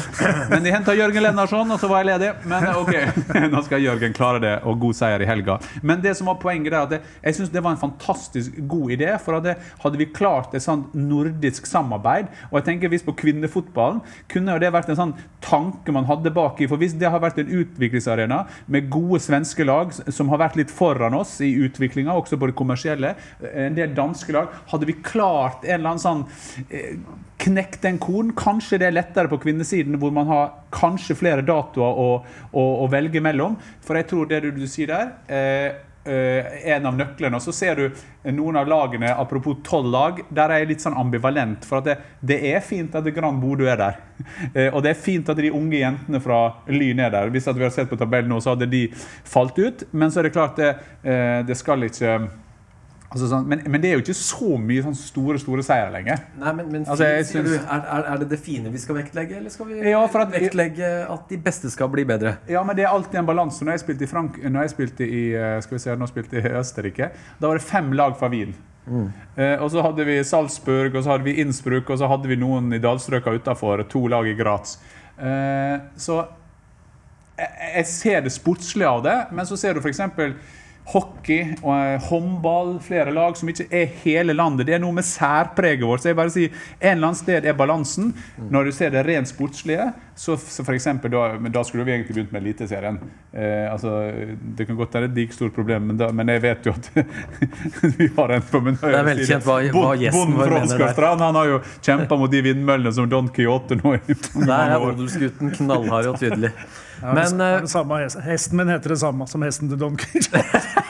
Men de henta Jørgen Lennarsson, og så var jeg ledig. Men eh, ok, (laughs) nå skal Jørgen klare det, og god seier i helga. Men det som var poenget der, at det, jeg synes det var en fantastisk god idé. For at hadde vi klart et sånt nordisk samarbeid, og jeg tenker hvis på kvinnefotballen, kunne det vært en sånn tanke man hadde baki. For hvis det har vært en utviklingsarena med gode svenske lag som har vært litt foran oss i utviklinga, også på det kommersielle, en del danske lag, hadde vi klart en eller annen sånn eh, knekt den korn. Kanskje det er lettere på kvinnesiden, hvor man har kanskje flere datoer å, å, å velge mellom. For jeg tror det du, sier der, eh, eh, en av nøklene. Og så ser du noen av lagene, apropos tolv lag, der er jeg litt sånn ambivalent. For det, det er fint at Gran Bodø er der. (laughs) Eh, og det er fint at de unge jentene fra Lyn er der. Hvis vi hadde sett på tabellen nå, så hadde de falt ut. Men så er det klart, det, eh, det skal ikke Altså sånn, men, men det er jo ikke så mye sånn store store seire lenger. Nei, men, men Altså, fint, sier du, synes- er, er, det det fine vi skal vektlegge, eller skal vi Ja, at- vektlegge at de beste skal bli bedre? Ja, men det er alltid en balanse. Når jeg spilte i, Frank jeg spilte i eh, se, jeg spilte i Østerrike, da var det fem lag fra Wien. Eh, og så hadde vi Salzburg, og så hadde vi Innsbruck, og så hadde vi noen i dalstrøka utafor. To lag i Graz. Eh, så jeg, jeg ser det sportslige av det, men så ser du f.eks. Hockey og eh, håndball, flere lag som ikke er hele landet. Det er noe med særpreget vårt. Så jeg bare sier, En eller annen sted er balansen. Når du ser det rent sportslige, så, så for eksempel, da, da skulle vi egentlig begynt med Eliteserien. Eh, altså, det kan godt være et like stort problem, men, da, men jeg vet jo at (laughs) vi har en på min høyre Det er velkjent hva- hva gjesten Bonden vår mener der. Han har jo kjempa mot de vindmøllene som Don Quijote nå i Der er odelsgutten knallhard og tydelig. (laughs) Ja, Men det eh, det samme, hesten. hesten min heter det samme som hesten til Don Quijote.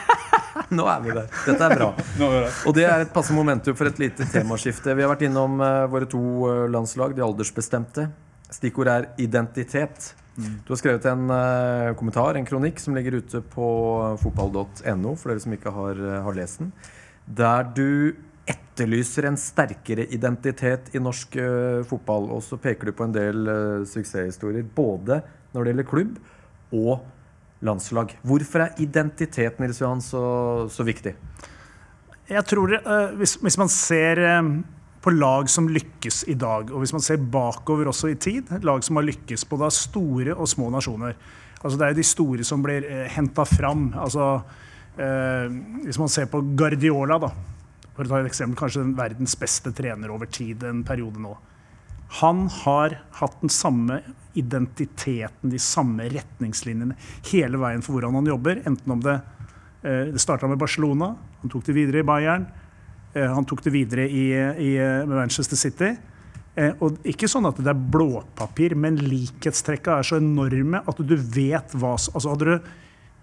(laughs) nå er vi der. Dette er bra. (laughs) Og det er et passe momentum for et lite temaskifte. Vi har vært innom eh, våre to eh, landslag, de aldersbestemte. Stikkord er identitet. Du har skrevet en kommentar, en kronikk, som ligger ute på fotball.no, for dere som ikke har, har lest den, der du etterlyser en sterkere identitet i norsk fotball. Og så peker du på en del suksesshistorier, både når det gjelder klubb og landslag. Hvorfor er identitet Nils Johan, så, så viktig? Jeg tror uh, hvis, hvis man ser uh, på lag som lykkes i dag, og hvis man ser bakover også i tid, lag som har lykkes både av store og små nasjoner altså Det er jo de store som blir uh, henta fram. Altså, uh, hvis man ser på Guardiola, da, for å ta et eksempel, kanskje den verdens beste trener over tid en periode nå. Han har hatt den samme identiteten, de samme retningslinjene hele veien for hvordan han jobber. Enten om det, eh, det starta med Barcelona, han tok det videre i Bayern, eh, han tok det videre i, i eh, Manchester City. Og ikke sånn at det er blåpapir, men likhetstrekka er så enorme at du vet hva altså hadde, du,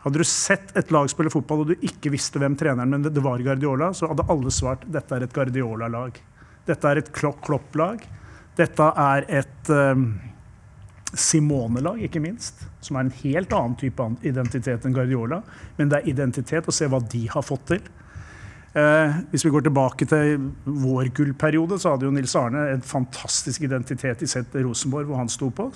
hadde du sett et lag spille fotball og du ikke visste hvem treneren men det, var Guardiola, så hadde alle svart dette er et Guardiola-lag. Dette er et Klo- Klopp-lag. Dette er et um, Simone-lag, ikke minst. Som er en helt annen type identitet enn Guardiola. Men det er identitet å se hva de har fått til. Eh, hvis vi går tilbake til vår gullperiode, så hadde jo Nils Arne en fantastisk identitet i sett Rosenborg, hvor han sto på.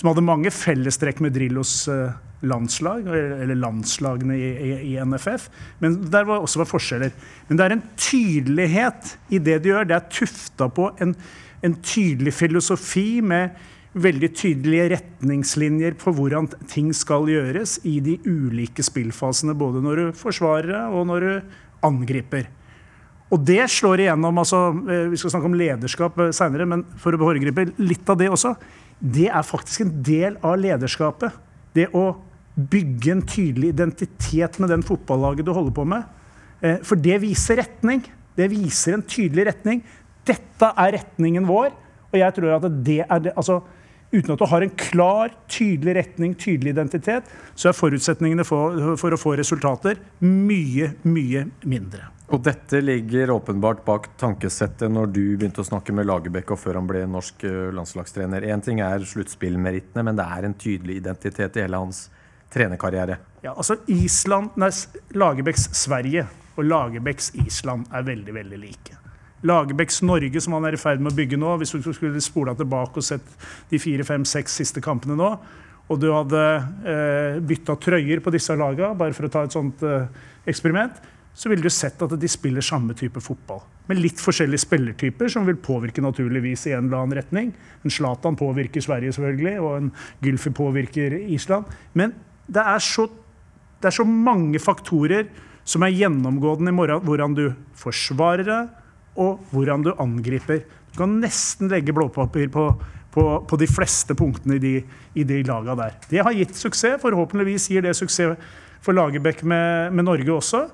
Som hadde mange fellestrekk med Drillos eh, landslag, eller landslagene i, i, i NFF. Men der var også var forskjeller. Men det er en tydelighet i det de gjør. Det er tufta på en, en tydelig filosofi med veldig tydelige retningslinjer på hvordan ting skal gjøres i de ulike spillfasene, både når du forsvarer og når du angriper. Og det slår igjennom altså, eh, Vi skal snakke om lederskap seinere, men for å foregripe litt av det også. Det er faktisk en del av lederskapet. Det å bygge en tydelig identitet med den fotballaget du holder på med. Eh, For det viser retning. Det viser en tydelig retning. Dette er retningen vår. Og jeg tror at det er det, altså, Uten at du har en klar, tydelig retning, tydelig identitet, så er forutsetningene for, for å få resultater mye, mye mindre. Og dette ligger åpenbart bak tankesettet når du begynte å snakke med Lagerbäck og før han ble norsk eh, landslagstrener. Én ting er sluttspillmerittene, men det er en tydelig identitet i hele hans trenerkarriere. Ja, altså Island, nei, Lagerbäcks Sverige og Lagerbäcks Island er veldig, veldig like. Lagerbäcks Norge, som han er i ferd med å bygge nå, hvis du skulle spola tilbake og sett de fire, fem, seks siste kampene nå, og du hadde eh, bytta trøyer på disse laga, bare for å ta et sånt eh, eksperiment, så ville du sett at de spiller samme type fotball. Med litt forskjellige spillertyper, som vil påvirke naturligvis i en eller annen retning. En Zlatan påvirker Sverige, selvfølgelig, og en Gylfi påvirker Island. Men det er så, det er så mange faktorer som er gjennomgående i morgen, hvordan du forsvarer det, og hvordan du angriper. Du kan nesten legge blåpapir på, på, på de fleste punktene i de, i de laga der. Det har gitt suksess. Forhåpentligvis gir det suksess for Lagerbäck med, med Norge også.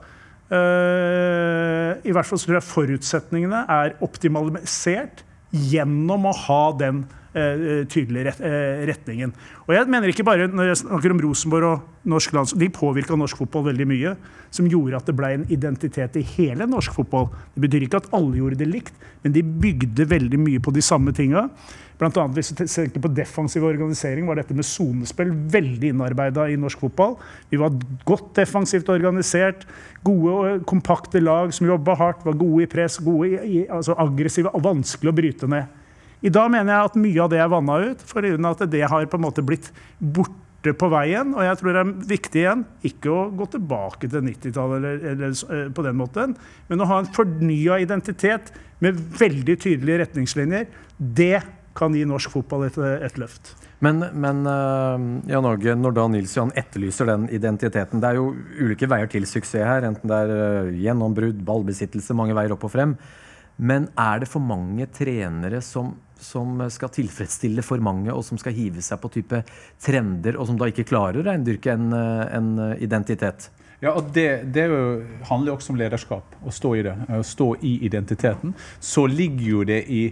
Uh, I hvert fall så tror jeg forutsetningene er optimalisert gjennom å ha den eh, tydelige ret, eh, retningen. Og jeg mener ikke bare når jeg snakker om Rosenborg og norsk lands, De påvirka norsk fotball veldig mye, som gjorde at det ble en identitet i hele norsk fotball. Det betyr ikke at alle gjorde det likt, men de bygde veldig mye på de samme tinga. Blant annet hvis du tenker på defensiv organisering, var dette med sonespill veldig innarbeida i norsk fotball. Vi var godt defensivt organisert, gode og kompakte lag som jobba hardt, var gode i press, gode i, i, altså aggressive og vanskelig å bryte ned. I dag mener jeg at mye av det er vanna ut, for at det har på en måte blitt borte på veien. Og jeg tror det er viktig igjen ikke å gå tilbake til 90-tallet eller, eller eh, på den måten, men å ha en fornya identitet med veldig tydelige retningslinjer. Det kan gi norsk fotball et, et løft. Men, men eh, Jan Åge, når da Nils Johan etterlyser den identiteten Det er jo ulike veier til suksess her, enten det er eh, gjennombrudd, ballbesittelse, mange veier opp og frem. Men er det for mange trenere som, som skal tilfredsstille for mange, og som skal hive seg på type trender, og som da ikke klarer å reindyrke en, eh, en identitet? Ja, og det, det er handler jo også om lederskap, å stå i det. Å stå i identiteten. Så ligger jo det i,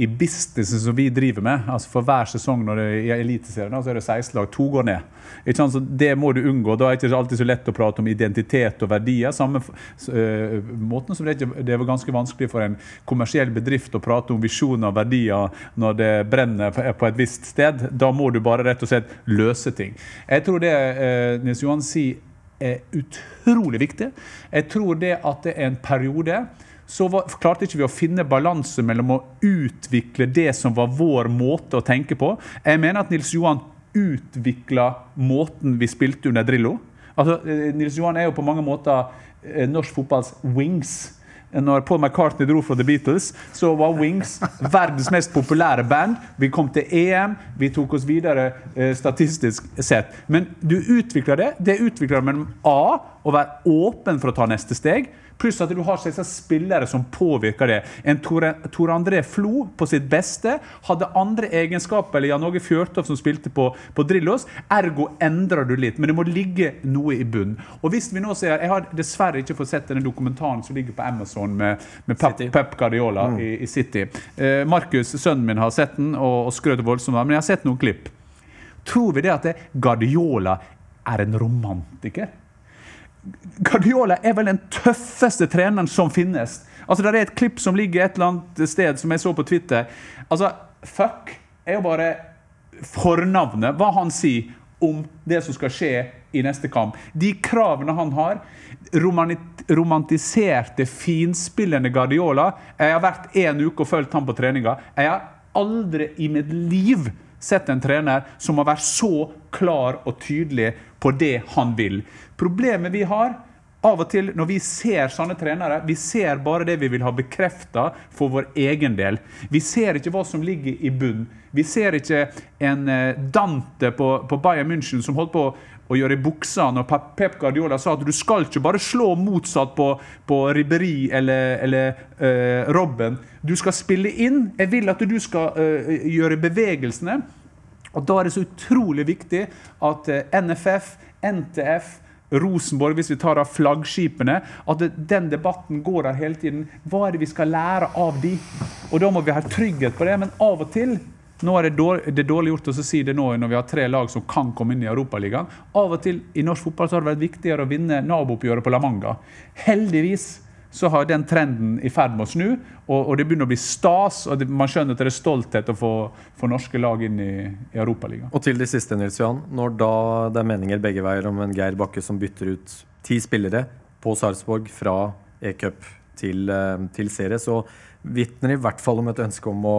i businessen som vi driver med. altså For hver sesong når det er Eliteserien så er det 16 lag. To går ned. Det må du unngå. Da er det ikke alltid så lett å prate om identitet og verdier. Samme uh, måten som det, ikke, det er ganske vanskelig for en kommersiell bedrift å prate om visjoner og verdier når det brenner på et visst sted. Da må du bare rett og slett løse ting. Jeg tror det uh, Nils Johan sier er utrolig viktig. Jeg tror det at det er en periode så var, klarte ikke vi å finne balanse mellom å utvikle det som var vår måte å tenke på. Jeg mener at Nils Johan utvikla måten vi spilte under Drillo. Altså, eh, Nils Johan er jo på mange måter eh, norsk fotballs wings. Når Paul McCartney dro fra The Beatles, så var Wings (laughs) verdens mest populære band. Vi kom til EM, vi tok oss videre eh, statistisk sett. Men du utvikler det. Det utvikler mellom A å være åpen for å ta neste steg. Pluss at du har spillere som påvirker det. En Tor, Tor André Flo på sitt beste hadde andre egenskaper eller Jan Åge Fjørtoft som spilte på, på Drillos. Ergo endrer du litt, men det må ligge noe i bunnen. Og hvis vi nå ser, Jeg har dessverre ikke fått sett denne dokumentaren som ligger på Amazon med, med Pep, Pep Guardiola i, i City. Eh, Markus, sønnen min, har sett den og, og skrøt voldsomt av men jeg har sett noen klipp. Tror vi det at det, Guardiola er en romantiker? Guardiola er vel den tøffeste treneren som finnes. Altså, Det er et klipp som ligger et eller annet sted som jeg så på Twitter. Altså, Fuck er jo bare fornavnet, hva han sier om det som skal skje i neste kamp. De kravene han har. Romantiserte, finspillende Guardiola. Jeg har vært en uke og fulgt ham på treninga. Jeg har aldri i mitt liv sett en trener som har vært så klar og tydelig på det han vil. Problemet vi har av og til når vi ser sånne trenere, vi ser bare det vi vil ha bekrefta for vår egen del. Vi ser ikke hva som ligger i bunn. Vi ser ikke en eh, Dante på, på Bayern München som holdt på å gjøre i buksa når Pep Guardiola sa at du skal ikke bare slå motsatt på, på Ribberi eller, eller uh, Robben. Du skal spille inn. Jeg vil at du skal uh, gjøre bevegelsene. Og Da er det så utrolig viktig at NFF, NTF, Rosenborg, hvis vi tar av flaggskipene, at den debatten går der hele tiden. Hva er det vi skal lære av de? Og Da må vi ha trygghet på det. Men av og til nå er det dårlig, det er dårlig gjort å si det nå når vi har tre lag som kan komme inn i Europaligaen. Av og til i norsk fotball så har det vært viktigere å vinne nabooppgjøret på La Manga. Heldigvis så har den trenden i ferd med å snu, og, og det begynner å bli stas. og det, Man skjønner at det er stolthet å få, få norske lag inn i, i Europaligaen. Og til det siste, Nils Johan. Når da det er meninger begge veier om en Geir Bakke som bytter ut ti spillere på Sarpsborg fra e-cup til, eh, til serie, så vitner i hvert fall om et ønske om å,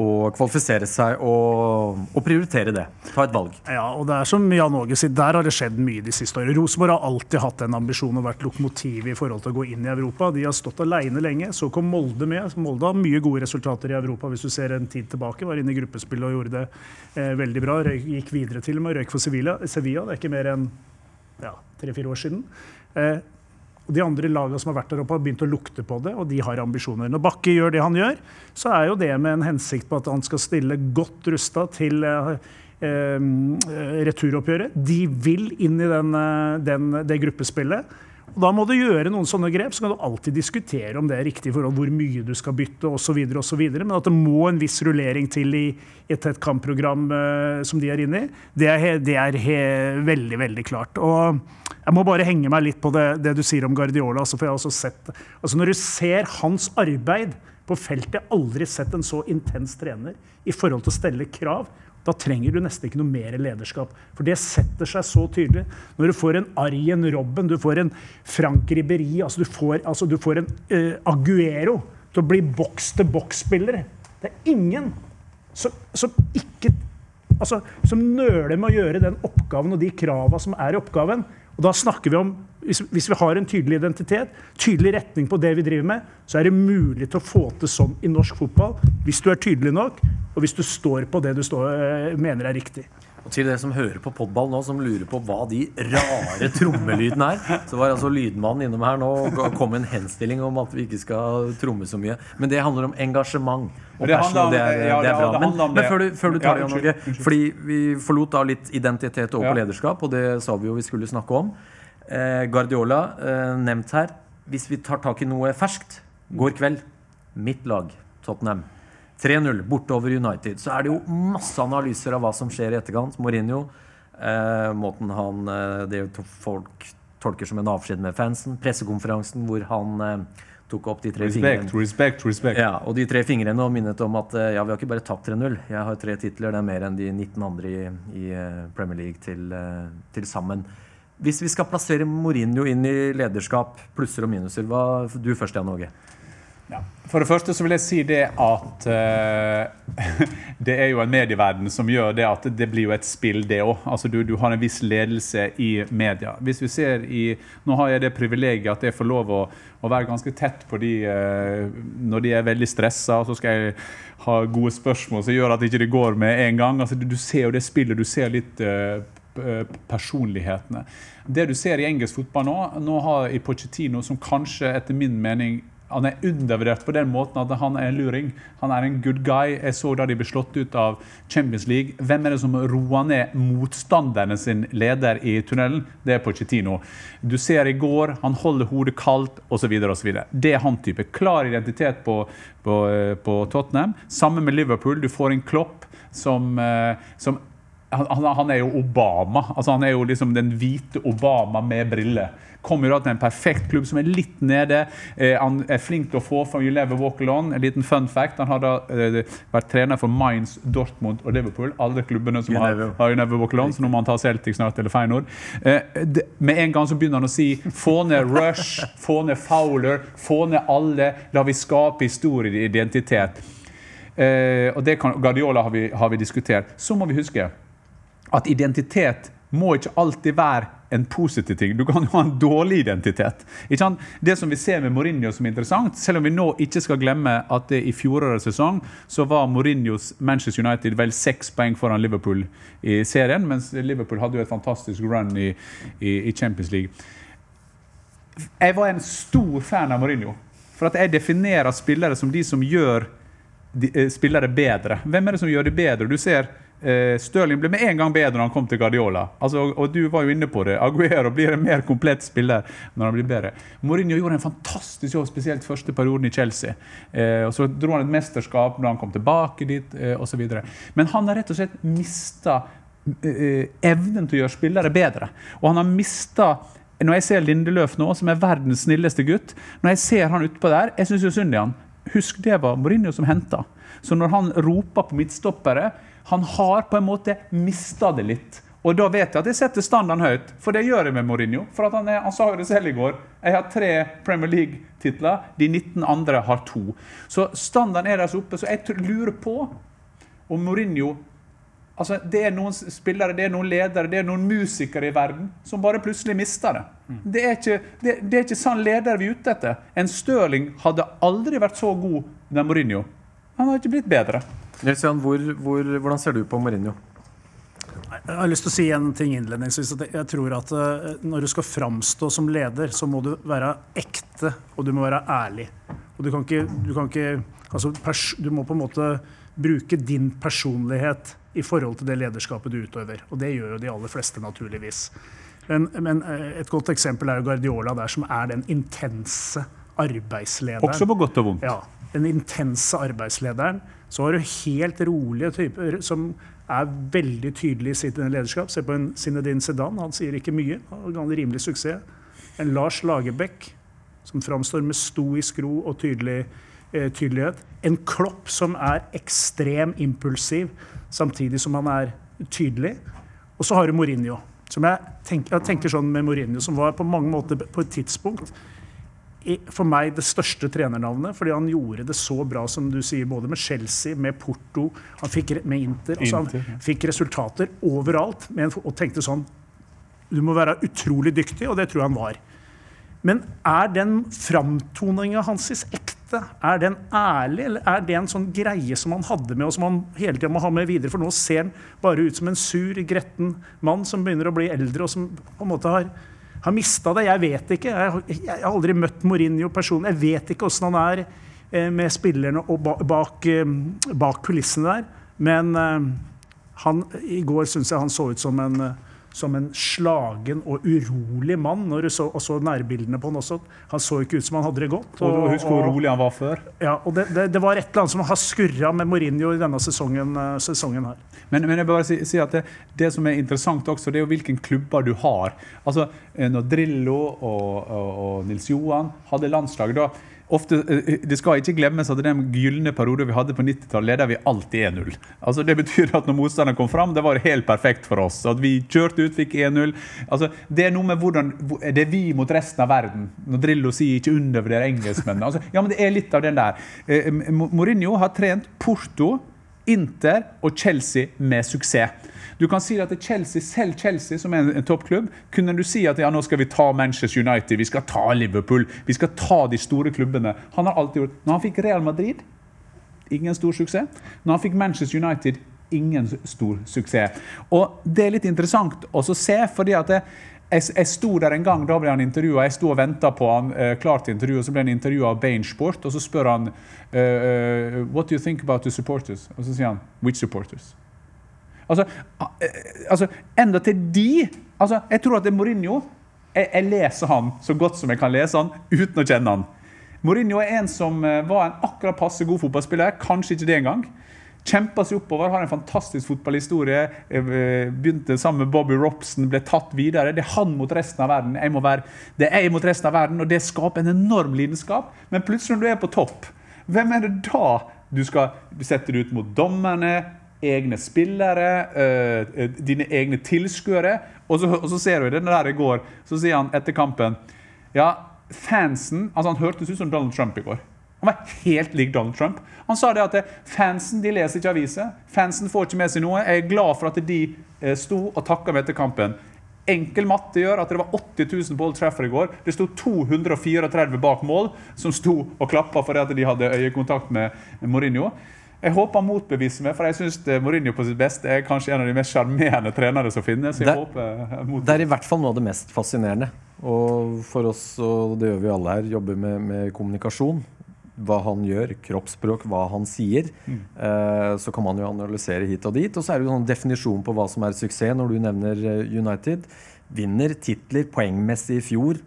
å kvalifisere seg og, og prioritere det. Ta et valg. Ja, og det er som Jan Åge sier, der har det skjedd mye de siste årene. Rosenborg har alltid hatt en ambisjon og vært lokomotiv i forhold til å gå inn i Europa. De har stått alene lenge. Så kom Molde med. Molde har mye gode resultater i Europa hvis du ser en tid tilbake. Var inne i gruppespillet og gjorde det eh, veldig bra. Røy, gikk videre til og med. Røyk for Sevilla. Sevilla. Det er ikke mer enn ja, tre-fire år siden. Eh, De andre lagene som har vært der oppe, har begynt å lukte på det, og de har ambisjoner. Når Bakke gjør det han gjør, så er jo det med en hensikt på at han skal stille godt rusta til eh, eh, returoppgjøret. De vil inn i den, eh, den, det gruppespillet. Og Da må du gjøre noen sånne grep. Så kan du alltid diskutere om det er riktig forhold hvor mye du skal bytte osv. Men at det må en viss rullering til i et tett kampprogram uh, som de er inne i, det er, det er veldig, veldig klart. Og jeg må bare henge meg litt på det, det du sier om Guardiola. Altså, for jeg har også sett, altså Når du ser hans arbeid på feltet, jeg har aldri sett en så intens trener i forhold til å stelle krav. Da trenger du nesten ikke noe mer lederskap. For det setter seg så tydelig. Når du får en Arjen Robben, du får en Frank Ribberi, altså du får, altså du får en uh, Aguero til å bli boks-til-boks-spillere. Det er ingen som, som ikke altså, som nøler med å gjøre den oppgaven og de krava som er i oppgaven. Og da snakker vi om, hvis, hvis vi har en tydelig identitet, tydelig retning på det vi driver med, så er det mulig til å få til sånn i norsk fotball hvis du er tydelig nok, og hvis du står på det du står, eh, mener er riktig. Og til dere som hører på podball nå, som lurer på hva de rare trommelydene er, så var altså lydmannen innom her nå og kom med en henstilling om at vi ikke skal tromme så mye. Men det handler om engasjement. Og Det handler om- det er, ja, det det er bra. Men, om men det. før du, før du tar Ja, det, Jan Norge, fordi vi forlot da litt identitet og Ja. lederskap, og det sa vi jo vi skulle snakke om. Eh, Guardiola eh, nevnt her. Hvis vi tar tak i noe ferskt, går kveld, mitt lag, Tottenham. 3-0 bortover United. Så er det jo masse analyser av hva som skjer i etterkant. Mourinho, eh, måten han eh, Det folk tolker som en avskjed med fansen. Pressekonferansen hvor han eh, tok opp de tre respect, fingrene. respekt, respekt. Ja, og de tre fingrene og minnet om at eh, ja, vi har ikke bare tapt 3-0. Jeg har tre titler. Det er mer enn de 19 andre i, i eh, Premier League til, til sammen. Hvis vi skal plassere Mourinho inn i lederskap, plusser og minuser, hva Du først, Jan Åge. Ja. For det første så vil jeg si det at uh, (laughs) det er jo en medieverden som gjør det at det blir jo et spill, det òg. Altså du, du har en viss ledelse i media. Hvis vi ser i Nå har jeg det privilegiet at jeg får lov å, å være ganske tett på de uh, når de er veldig stressa, så skal jeg ha gode spørsmål som gjør at det ikke går med en gang. Altså du, du ser jo det spillet, du ser litt eh, personlighetene. Det du ser i engelsk fotball nå, nå har i Pochettino, som kanskje etter min mening han er undervurdert på den måten at han er en luring. Han er en good guy. Jeg så da de ble slått ut av Champions League. Hvem er det som roer ned motstanderne sin leder i tunnelen? Det er Pochettino. Du ser i går, han holder hodet kaldt osv. Det er han type. Klar identitet på, på, eh, på Tottenham. Sammen med Liverpool. Du får en Klopp som, eh, som han, han, er jo Obama. altså Han er jo liksom den hvite Obama med briller. Kommer da til en perfekt klubb som er litt nede. Eh, han er flink til å få fram You Never Walk Alone. En liten fun fact. Han har da eh, vært trener for Mainz, Dortmund og Liverpool. Alle klubbene som You har, har You Never Walk Alone. Så nå må han ta Celtic snart, eller Feinord. Eh, det, med en gang så begynner han å si få ned Rush, (laughs) få ned Fowler, få ned alle. La vi skape historieidentitet. Eh, og det kan, Guardiola har vi, har vi diskutert. Så må vi huske at identitet må ikke alltid være en positiv ting. Du kan jo ha en dårlig identitet. Det som vi ser med Mourinho som er interessant, selv om vi nå ikke skal glemme at det i fjorårets sesong så var Mourinhos Manchester United vel seks poeng foran Liverpool i serien, mens Liverpool hadde jo et fantastisk run i, i, i Champions League. Jeg var en stor fan av Mourinho. For at jeg definerer spillere som de som gjør de, eh, spillere bedre. Hvem er det som gjør de bedre? Du ser eh, Stirling ble med en gang bedre når han kom til Guardiola. Altså, og, og du var jo inne på det. Aguero blir en mer komplett spiller når han blir bedre. Mourinho gjorde en fantastisk jobb, spesielt første perioden i Chelsea. Eh, og Så dro han et mesterskap når han kom tilbake dit, eh, osv. Men han har rett og slett mista eh, evnen til å gjøre spillere bedre. Og han har mista når jeg ser Lindeløf nå, som er verdens snilleste gutt Når jeg ser han utpå der, jeg syns jo synd i han. Husk det var Mourinho som henta. Så når han roper på midtstoppere Han har på en måte mista det litt. Og da vet jeg at jeg setter standarden høyt, for det gjør jeg med Mourinho. For han, er, han sa jo det selv i går. Jeg har tre Premier League-titler, de 19 andre har to. Så standarden er deres oppe, så jeg lurer på om Mourinho Altså, det er noen spillere, det er noen ledere, det er noen musikere i verden som bare plutselig mister det. Det er ikke, det, det er ikke sånn leder vi er ute etter. En Stirling hadde aldri vært så god med Mourinho. Han har ikke blitt bedre. Nils Jan, hvor, hvor, hvordan ser du på Mourinho? Jeg har lyst til å si en ting innledningsvis. at Jeg tror at eh, Når du skal framstå som leder, så må du være ekte og du må være ærlig. Og du kan ikke, du kan ikke altså pers, Du må på en måte bruke din personlighet i forhold til det lederskapet du utøver. Og det gjør jo de aller fleste, naturligvis. Men, men eh, et godt eksempel er jo Guardiola der, som er den intense arbeidslederen. Også på godt og vondt. Ja, den intense arbeidslederen. Så har du helt rolige typer som er veldig tydelige i sitt lederskap. Se på en Zinedine Zidane, han sier ikke mye. Han har rimelig suksess. En Lars Lagerbäck som framstår med stoisk ro og tydelig, eh, tydelighet. En Klopp som er ekstrem impulsiv, samtidig som han er tydelig. Og så har du Mourinho. Som jeg tenker, jeg tenker sånn med Mourinho, som var på mange måter på et tidspunkt for meg det største trenernavnet, fordi han gjorde det så bra som du sier, både med Chelsea, med Porto, han fikk med Inter. Altså Inter, han fikk resultater overalt med og tenkte sånn Du må være utrolig dyktig, og det tror jeg han var. Men er den framtoninga hans ekte? Er den ærlig, eller er det en sånn greie som han hadde med, og som han hele tida må ha med videre? For nå ser han bare ut som en sur, gretten mann som begynner å bli eldre, og som på en måte har, har mista det. Jeg vet ikke. Jeg, har- aldri møtt Mourinho personlig. Jeg vet ikke åssen han er eh, med spillerne og ba, bak, eh, bak kulissene der. Men eh, han, i går syns jeg han så ut som en, som en slagen og urolig mann. Når du så, og så nærbildene på han også. Han så ikke ut som han hadde det godt. Og husk hvor rolig han var før. ja, og det, det, det var et eller annet som har skurra med Mourinho i denne sesongen, eh, sesongen her. Men, men jeg bare si, si at det, det som er interessant også, det er jo hvilken klubber du har. Altså, eh, Når Drillo og, og, og Nils Johan hadde landslag da, ofte, eh, Det skal ikke glemmes at den gylne perioden vi hadde på 90-tallet, leda vi alltid 1-0. Altså, det betyr at når motstanderen kom fram, det var helt perfekt for oss. At vi kjørte ut, fikk 1-0. Altså, det er noe med hvordan Det er vi mot resten av verden. Når Drillo sier 'ikke undervurder engelskmennene'. Altså, ja, men det er litt av den der. Eh, Mourinho har trent Porto Inter og Chelsea med suksess. Du kan si at Chelsea, Selv Chelsea, som er en toppklubb, kunne du si at ja, nå skal vi ta Manchester United, vi skal ta Liverpool, vi skal ta de store klubbene. Han har alltid gjort Når han fikk Real Madrid, ingen stor suksess. Når han fikk Manchester United, ingen stor suksess. Og det er litt interessant å se, fordi at det, jeg, jeg sto der en gang, da ble han intervjua. Jeg sto og venta på han eh, klar til intervju, og så ble han intervjua av Bainsport, Og så spør han uh, uh, What do you think about the supporters? Og så sier han Which supporters? Altså, eh, altså enda til de altså, Jeg tror at det er Mourinho jeg, jeg leser han så godt som jeg kan lese han uten å kjenne han. Mourinho er en som eh, var en akkurat passe god fotballspiller. Kanskje ikke det engang. Kjempa seg oppover, har en fantastisk fotballhistorie. Eh, begynte sammen med Bobby Robson, ble tatt videre. Det er han mot resten av verden. Jeg må være, det er jeg mot resten av verden, og det skaper en enorm lidenskap. Men plutselig når du er på topp, hvem er det da du skal sette det ut mot dommerne? Egne spillere, øh, dine egne tilskuere. Og og så ser du det der i går, så sier han etter kampen Ja, fansen altså Han hørtes ut som Donald Trump i går. Han var helt lik Donald Trump. Han sa det at fansen de leser ikke aviser. Fansen får ikke med seg noe. Jeg er glad for at de eh, sto og takka meg etter kampen. Enkel matte gjør at det var 80 000 på Old Trafford i går. Det sto 234 bak mål som sto og klappa fordi de hadde øyekontakt med Mourinho. Jeg håper han motbeviser meg, for jeg syns Mourinho på sitt beste er kanskje en av de mest sjarmerende trenere som finnes. Jeg Det- håper Det er i hvert fall noe av det mest fascinerende. Og for oss, og det gjør vi alle her, jobber med, med kommunikasjon. Hva han gjør, kroppsspråk, hva han sier. Eh, så kan man jo analysere hit og dit. Og så er det jo en definisjon på hva som er suksess, når du nevner eh, United. Vinner titler poengmessig i fjor.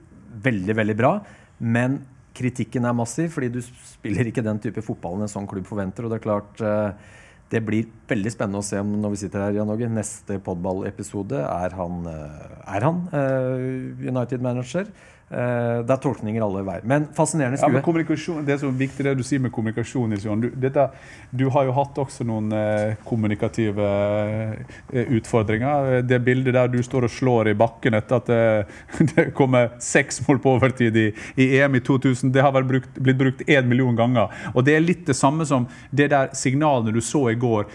Veldig, veldig bra. Men kritikken er massiv, fordi du spiller ikke den type fotball en sånn klubb forventer. Og det er klart eh, det blir veldig spennende å se om når vi sitter her, Jan Åge, neste podballepisode er han, eh, er han eh, United-manager. Eh, det er tolkninger alle veier. Men fascinerende Ja, men skue. kommunikasjon, Det er så viktig det du sier med kommunikasjon. Du, dette, du har jo hatt også noen eh, kommunikative eh, utfordringer. Det bildet der du står og slår i bakken etter at det, (laughs) det kommer seks mål på overtid i, i EM i 2000, det har vel brukt, blitt brukt én million ganger. Og Det er litt det samme som det der signalene du så i går.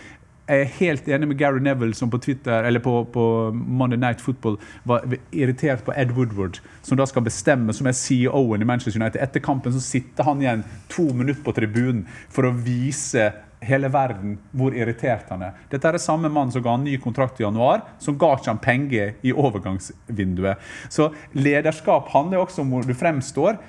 Jeg er helt enig med Gary Neville, som på Twitter, eller på, på Monday Night Football var irritert på Ed Woodward, som da skal bestemme, som er CEO-en i Manchester United. Etter kampen så sitter han igjen to minutter på tribunen for å vise hele verden hvor irritert han er. Dette er det samme mann som ga han ny kontrakt i januar, som ga ikke han penger i overgangsvinduet. Så lederskap handler også om hvor du fremstår.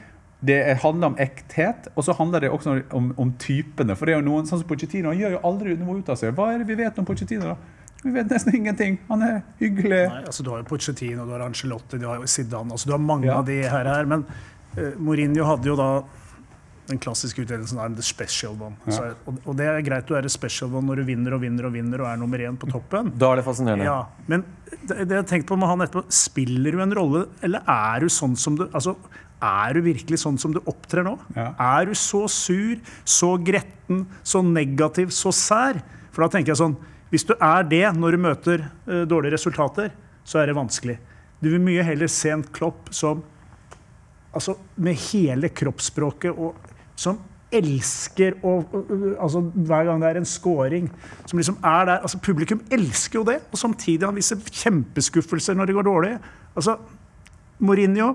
Det handler om ekthet, og så handler det også om, om typene. For det er jo noen, sånn som Pochettino, han gjør jo aldri noe ut av seg. Hva er det vi vet om Pochettino? da? Vi vet nesten ingenting. Han er hyggelig. Nei, altså Du har jo Pochettino, du har Angelotti, du har Zidane. Altså, du har mange Ja. av de her. her men uh, Mourinho hadde jo da den klassiske utdelelsen er the special one. Så, og, og det er greit du er a special one når du vinner og vinner og vinner og er nummer én på toppen. Da er det fascinerende. Ja, Men det, det jeg tenkte på med han etterpå, spiller du en rolle, eller er du sånn som du altså, Er du virkelig sånn som du opptrer nå? Ja. Er du så sur, så gretten, så negativ, så sær? For da tenker jeg sånn Hvis du er det når du møter uh, dårlige resultater, så er det vanskelig. Du vil mye heller se en Klopp som altså, med hele kroppsspråket og som elsker å altså, Hver gang det er en scoring som liksom er der altså, Publikum elsker jo det, og samtidig han viser kjempeskuffelser når det går dårlig. Altså, Mourinho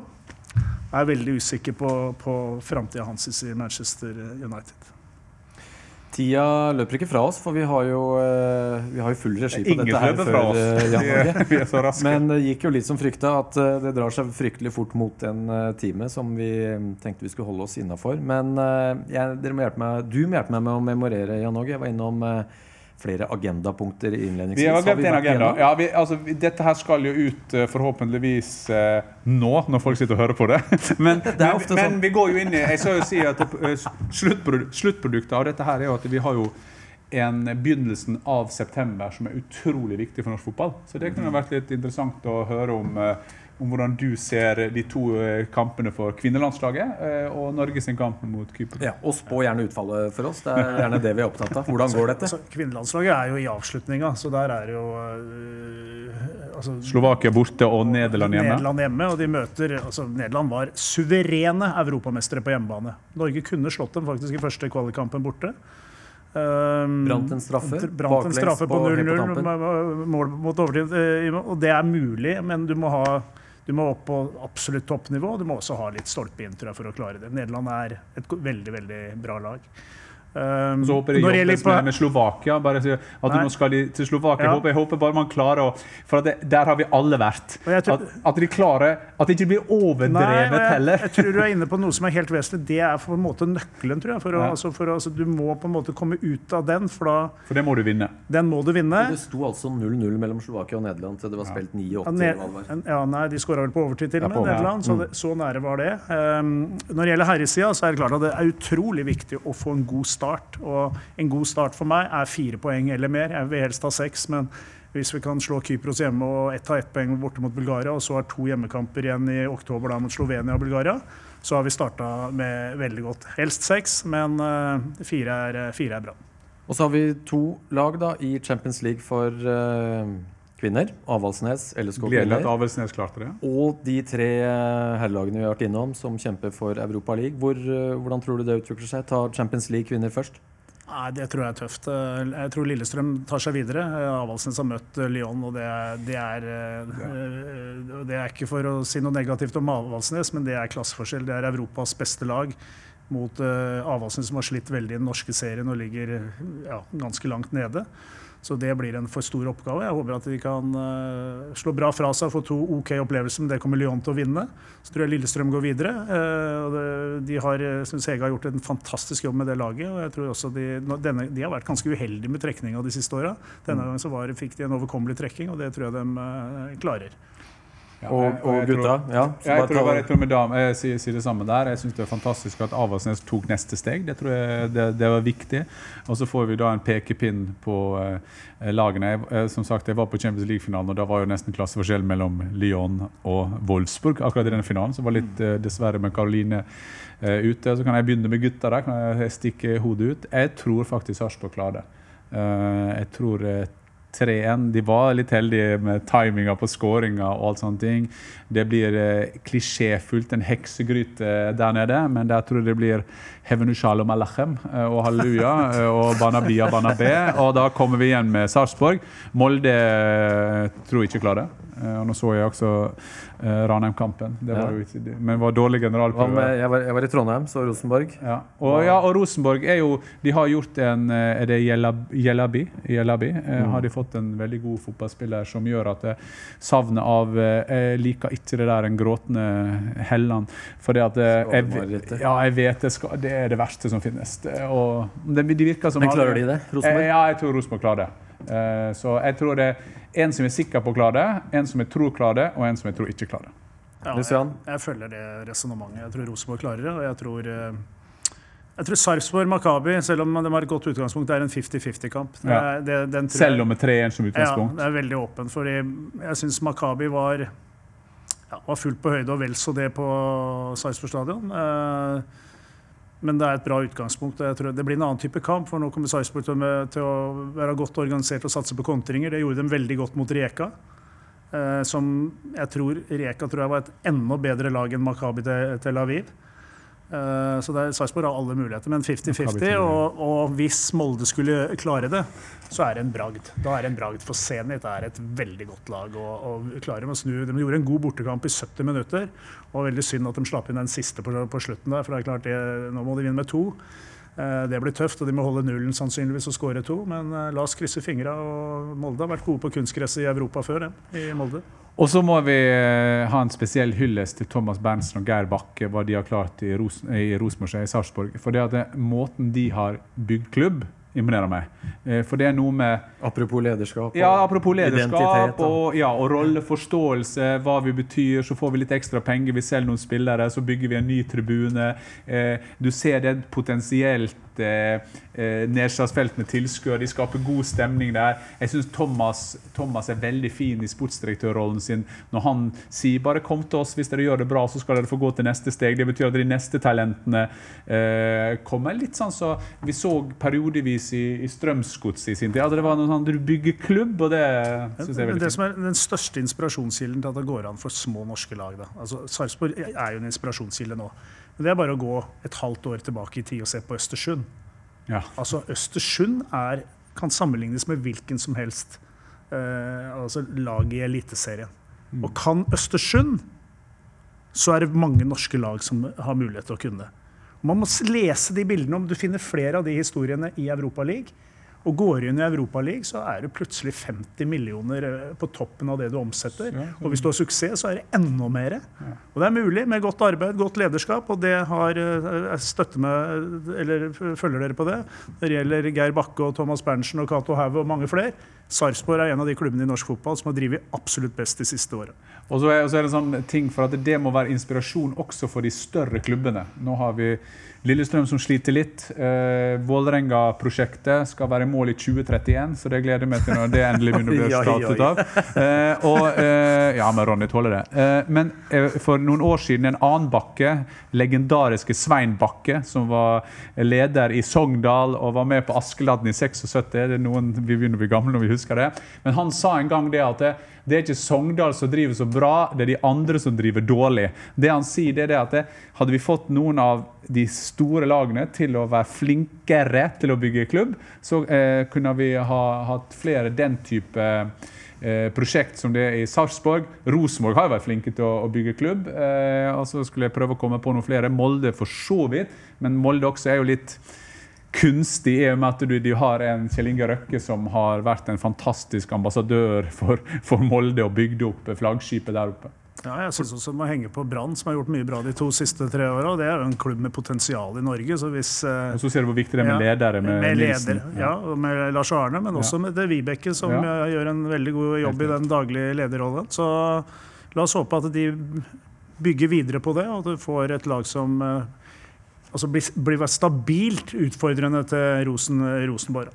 er veldig usikker på, på framtida hans i Manchester United. Tida løper ikke fra oss, for vi har jo, eh, vi har jo full regi på Ingen dette her før eh, Jan Vi Åge. vi så raske. Men det gikk jo litt som frykta, at eh, det drar seg fryktelig fort mot en time som vi eh, tenkte vi skulle holde oss innafor. Men jeg, dere må hjelpe meg, du må hjelpe meg med å memorere, Jan Åge. Jeg var innom eh, flere agendapunkter innledningsvis. Vi har glemt en agenda. Ja, vi, altså, dette her skal jo ut eh, forhåpentligvis eh, nå, når folk sitter og hører på det. (laughs) Men, det men, sånn. men vi går jo inn i Jeg skal jo si at eh, sluttproduktet av dette her er jo at vi har jo en begynnelsen av september som er utrolig viktig for norsk fotball. Så det kunne vært litt interessant å høre om, eh, om hvordan du ser de to eh, kampene for kvinnelandslaget eh, og Norge sin kamp mot Kypros. Ja, og spå gjerne utfallet for oss. Det er gjerne det vi er opptatt av. Hvordan går dette? Altså, kvinnelandslaget er jo i avslutninga, så der er jo øh, altså, Slovakia borte og Nederland hjemme. Nederland hjemme, og de møter altså, Nederland var suverene europamestere på hjemmebane. Norge kunne slått dem faktisk i første kvalikkampen borte. Um, Brant en straffe, Brant en baklengs straffe på på- helt på 0-0, tampen. med- med mål mot overtid. Og det er mulig, men du må, ha, du må opp på absolutt toppnivå. og Du må også ha litt stolpe inn for å klare det. Nederland er et veldig, veldig bra lag. Um, Så håper jeg når jobbes gjelder med, med Slovakia. Bare si at Nei. nå skal de til Slovakia. Ja. Jeg, håper, jeg håper bare man klarer å For at det, der har vi alle vært. Tror- At, at de klarer At det ikke blir overdrevet Nei, jeg, heller. jeg tror du er inne på noe som er helt vesentlig. Det er på en måte nøkkelen, tror jeg. For å, Ja. altså, for å, altså, du må på en måte komme ut av den, for da, For det må du vinne. den må du vinne. Det sto altså 0-0 mellom Slovakia og Nederland til det var spilt 9-8. Ja, ja, nei, De skåra vel på overtid til og med. Nederland. Så, det, så nære var det. Um, når det gjelder herresida, så er det klart at det er utrolig viktig å få en god start. Og en god start for meg er fire poeng eller mer. Jeg vil helst ha seks, men hvis vi kan slå Kypros hjemme og ett ha ett poeng borte mot Bulgaria, og så har to hjemmekamper igjen i oktober da mot Slovenia og Bulgaria, så har vi starta med veldig godt. Helst seks, men uh, fire, er, fire er bra. Og så har vi to lag da i Champions League for eh, kvinner. Avaldsnes, LSK Gledelig at kvinner. Avaldsnes klarte det. Og de tre eh, herrelagene vi har vært innom, som kjemper for Europa League. Hvor, eh, hvordan tror du det utvikler seg? Ta Champions League kvinner først. Nei, Det tror jeg er tøft. Eh, Jeg tror Lillestrøm tar seg videre. Avaldsnes har møtt Lyon, og det er, det, er, det er ikke for å si noe negativt om Avaldsnes, men det er klasseforskjell. Det er Europas beste lag mot Avaldsnes, som har slitt veldig i den norske serien og ligger ja, ganske langt nede. Så det blir en for stor oppgave. Jeg håper at de kan eh, slå bra fra seg og få to OK opplevelser, men det kommer Lyon til å vinne. Så tror jeg Lillestrøm går videre. eh, de har, syns Hege har gjort en fantastisk jobb med det laget. og jeg tror også De, denne, de har vært ganske uheldige med trekninga de siste åra. Denne gangen så var, fikk de en overkommelig trekking, og det tror jeg de eh, klarer. Ja, Og, og tror- gutta. Ja, Jeg tror, jeg tror med dam, jeg sier, sier det samme der. Jeg syns det er fantastisk at Avaldsnes tok neste steg. Det tror jeg det, det var viktig. Og så får vi da en pekepinn på eh, lagene. Jeg, eh, som sagt, jeg var på Champions League-finalen, og da var jo nesten klasseforskjell mellom Lyon og Wolfsburg akkurat i denne finalen. Så var litt eh, dessverre med Caroline eh, ute. Så kan jeg begynne med gutta der. Kan jeg stikke hodet ut? Jeg tror faktisk Sarpsborg klarer det. Eh, jeg tror eh, 3-1. De var litt heldige med timinga på skåringa og alt sånne ting. Det blir eh, klisjéfullt, en heksegryte der nede, men der tror jeg det blir Hevenu shalom alachem eh, og halleluja (laughs) eh, og banabia banabe. Og da kommer vi igjen med Sarpsborg. Molde eh, tror jeg ikke klarer det. Og nå så jeg også eh, Ranheim-kampen. Det var Ja. jo ikke, men var dårlig generalprøve. jeg, var, jeg var i Trondheim, så Rosenborg. Ja. Og, ja, og Rosenborg er jo De har gjort en eh, Er det Jelab- Jelabi? Jelabi eh, Mm. har de fått en veldig god fotballspiller som gjør at savnet av Jeg liker ikke det der en gråtende Helland. For det at jeg, ja, jeg vet det, skal, det er det verste som finnes. Og det, de virker som Men klarer de det, Rosenborg? Ja, jeg tror Rosenborg klarer det. Uh, så jeg tror det en som er sikker på å klare det, en som jeg tror klarer det, og en som jeg tror ikke klarer det. Ja, jeg, jeg følger det resonnementet. Jeg tror Rosenborg klarer det. Og jeg tror, eh, jeg tror Sarpsborg Makabi, selv om de har et godt utgangspunkt, det er en 50-50-kamp. Det Ja. er- det- Selv om med 3-1 som Ja, utgangspunkt. det er veldig åpen. Fordi jeg syns Makabi var, ja, var fullt på høyde og vel så det på Sarpsborg stadion. Eh, men det er et bra utgangspunkt. Jeg tror det blir en annen type kamp. for Nå kommer Sarpsborg til, å- være godt organisert og satse på kontringer. Det gjorde dem veldig godt mot Reka. Eh, som jeg tror Reka tror jeg var et enda bedre lag enn Makabi til Tel Aviv. Eh, så det er, Sarpsborg har alle muligheter, men 50-50. Og, og hvis Molde skulle klare det, så er det en bragd. Da er det en bragd, For Zenit er et veldig godt lag. og, og klarer å snu. De gjorde en god bortekamp i 70 minutter. og Veldig synd at de slapp inn den siste på, på slutten. der, for det er klart det, Nå må de vinne med to. Eh, Det blir tøft, og de må holde nullen sannsynligvis og skåre to. Men eh, la oss krysse fingra. og Molde har vært gode på kunstgresset i Europa før, de, i Molde. Og så må vi eh, ha en spesiell hyllest til Thomas Berntsen og Geir Bakke, hva de har klart i, Ros i Rosenborg i Sarpsborg. For det at det, måten de har bygd klubb, imponerer meg. Eh, For det er noe med Apropos lederskap. og ja, apropos lederskap og, ja, og rolleforståelse, hva vi betyr. Så får vi litt ekstra penger, vi selger noen spillere, så bygger vi en ny tribune. Eh, du ser det potensielt eh, eh, nedslagsfelt med tilskuere. De skaper god stemning der. Jeg syns Thomas, Thomas er veldig fin i sportsdirektørrollen sin når han sier bare kom til oss hvis dere gjør det bra, så skal dere få gå til neste steg. Det betyr at de neste talentene eh, kommer. Litt sånn som vi så periodevis i, i Strømsgodset i sin tid. At det var noe sånn, Du bygger klubb, og det syns jeg er veldig fint. det som er Den største inspirasjonskilden til at det går an for små norske lag da. altså Sarpsborg er jo en inspirasjonskilde nå. Men det er bare å gå et halvt år tilbake i tid og se på Østersund. Ja. Altså Østersund er, kan sammenlignes med hvilken som helst eh, altså lag i Eliteserien. Og kan Østersund, så er det mange norske lag som har mulighet til å kunne. Man må lese de bildene om du finner flere av de historiene i Europaligaen. Og går du inn i Europaligaen, så er det plutselig 50 millioner eh, på toppen av det du omsetter. Og hvis du har suksess, så er det enda mer. Og det er mulig med godt arbeid, godt lederskap, og det har eh, jeg støtter meg, eller følger dere på det. Når det gjelder Geir Bakke og Thomas Berntsen og Cato Haug og mange flere. Sarpsborg er en av de klubbene i norsk fotball som har drevet absolutt best de siste åra. Og så er det en sånn ting for at det må være inspirasjon også for de større klubbene. Nå har vi Lillestrøm som sliter litt. Eh, Vålerenga-prosjektet skal være i mål i 2031, så det gleder jeg meg til når det endelig begynner å bli (laughs) startet av. Eh, og, eh, ja, men Ronny tåler det. Eh, men eh, for noen år siden en annen Bakke, legendariske Svein Bakke, som var leder i Sogndal og var med på Askeladden i 76. Det er noen, vi begynner å bli gamle når vi husker det. Men han sa en gang det at det, det er ikke Sogndal som driver så bra, det er de andre som driver dårlig. Det han sier, det er at det, hadde vi fått noen av de store lagene til å være flinkere til å bygge klubb, så eh, kunne vi ha hatt flere den type eh, prosjekt som det er i Sarpsborg. Rosenborg har vært flinke til å, å bygge klubb. Eh, og så skulle jeg prøve å komme på noen flere. Molde for så vidt, men Molde også er jo litt kunstig i og med at du, du har en Kjell Inge Røkke som har vært en fantastisk ambassadør for, for Molde og bygd opp flaggskipet der oppe. Ja, jeg synes også må henge på Brann, som har gjort mye bra de to siste tre åra. Det er jo en klubb med potensial i Norge. så hvis... eh, Og så ser du hvor viktig det er med Ja, ledere med, med leder, ja, og med Lars Arne, men også med det Vibeke, som Ja. eh, gjør en veldig god jobb i den daglige lederrollen. Så la oss håpe at de bygger videre på det, og at du får et lag som eh, altså blir, blir stabilt utfordrende til Rosen, Rosenborg.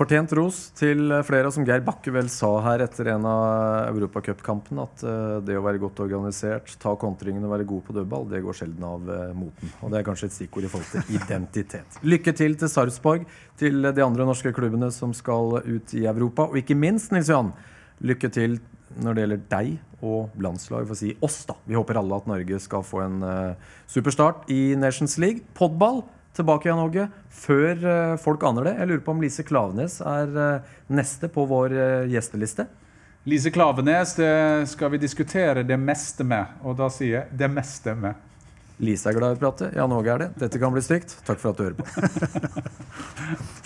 Fortjent ros til flere, og som Geir Bakke vel sa her etter en av europacupkampene, at eh, det å være godt organisert, ta kontringene og være god på dødball, det går sjelden av eh, moten. Og det er kanskje et stikkord i forhold til (laughs) identitet. Lykke til til Sarpsborg, til de andre norske klubbene som skal ut i Europa, og ikke minst, Nils Johan, lykke til når det gjelder deg og landslaget, for å si oss, da. Vi håper alle at Norge skal få en uh, superstart i Nations League. Podball tilbake igjen, Åge. Før uh, folk aner det. Jeg lurer på om Lise Klavenes er uh, neste på vår gjesteliste. Lise Klavenes det skal vi diskutere det meste med, og da sier jeg det meste med. Lise er glad i å prate. Jan Åge er det. Dette kan bli stygt. Takk for at du hører på. (laughs)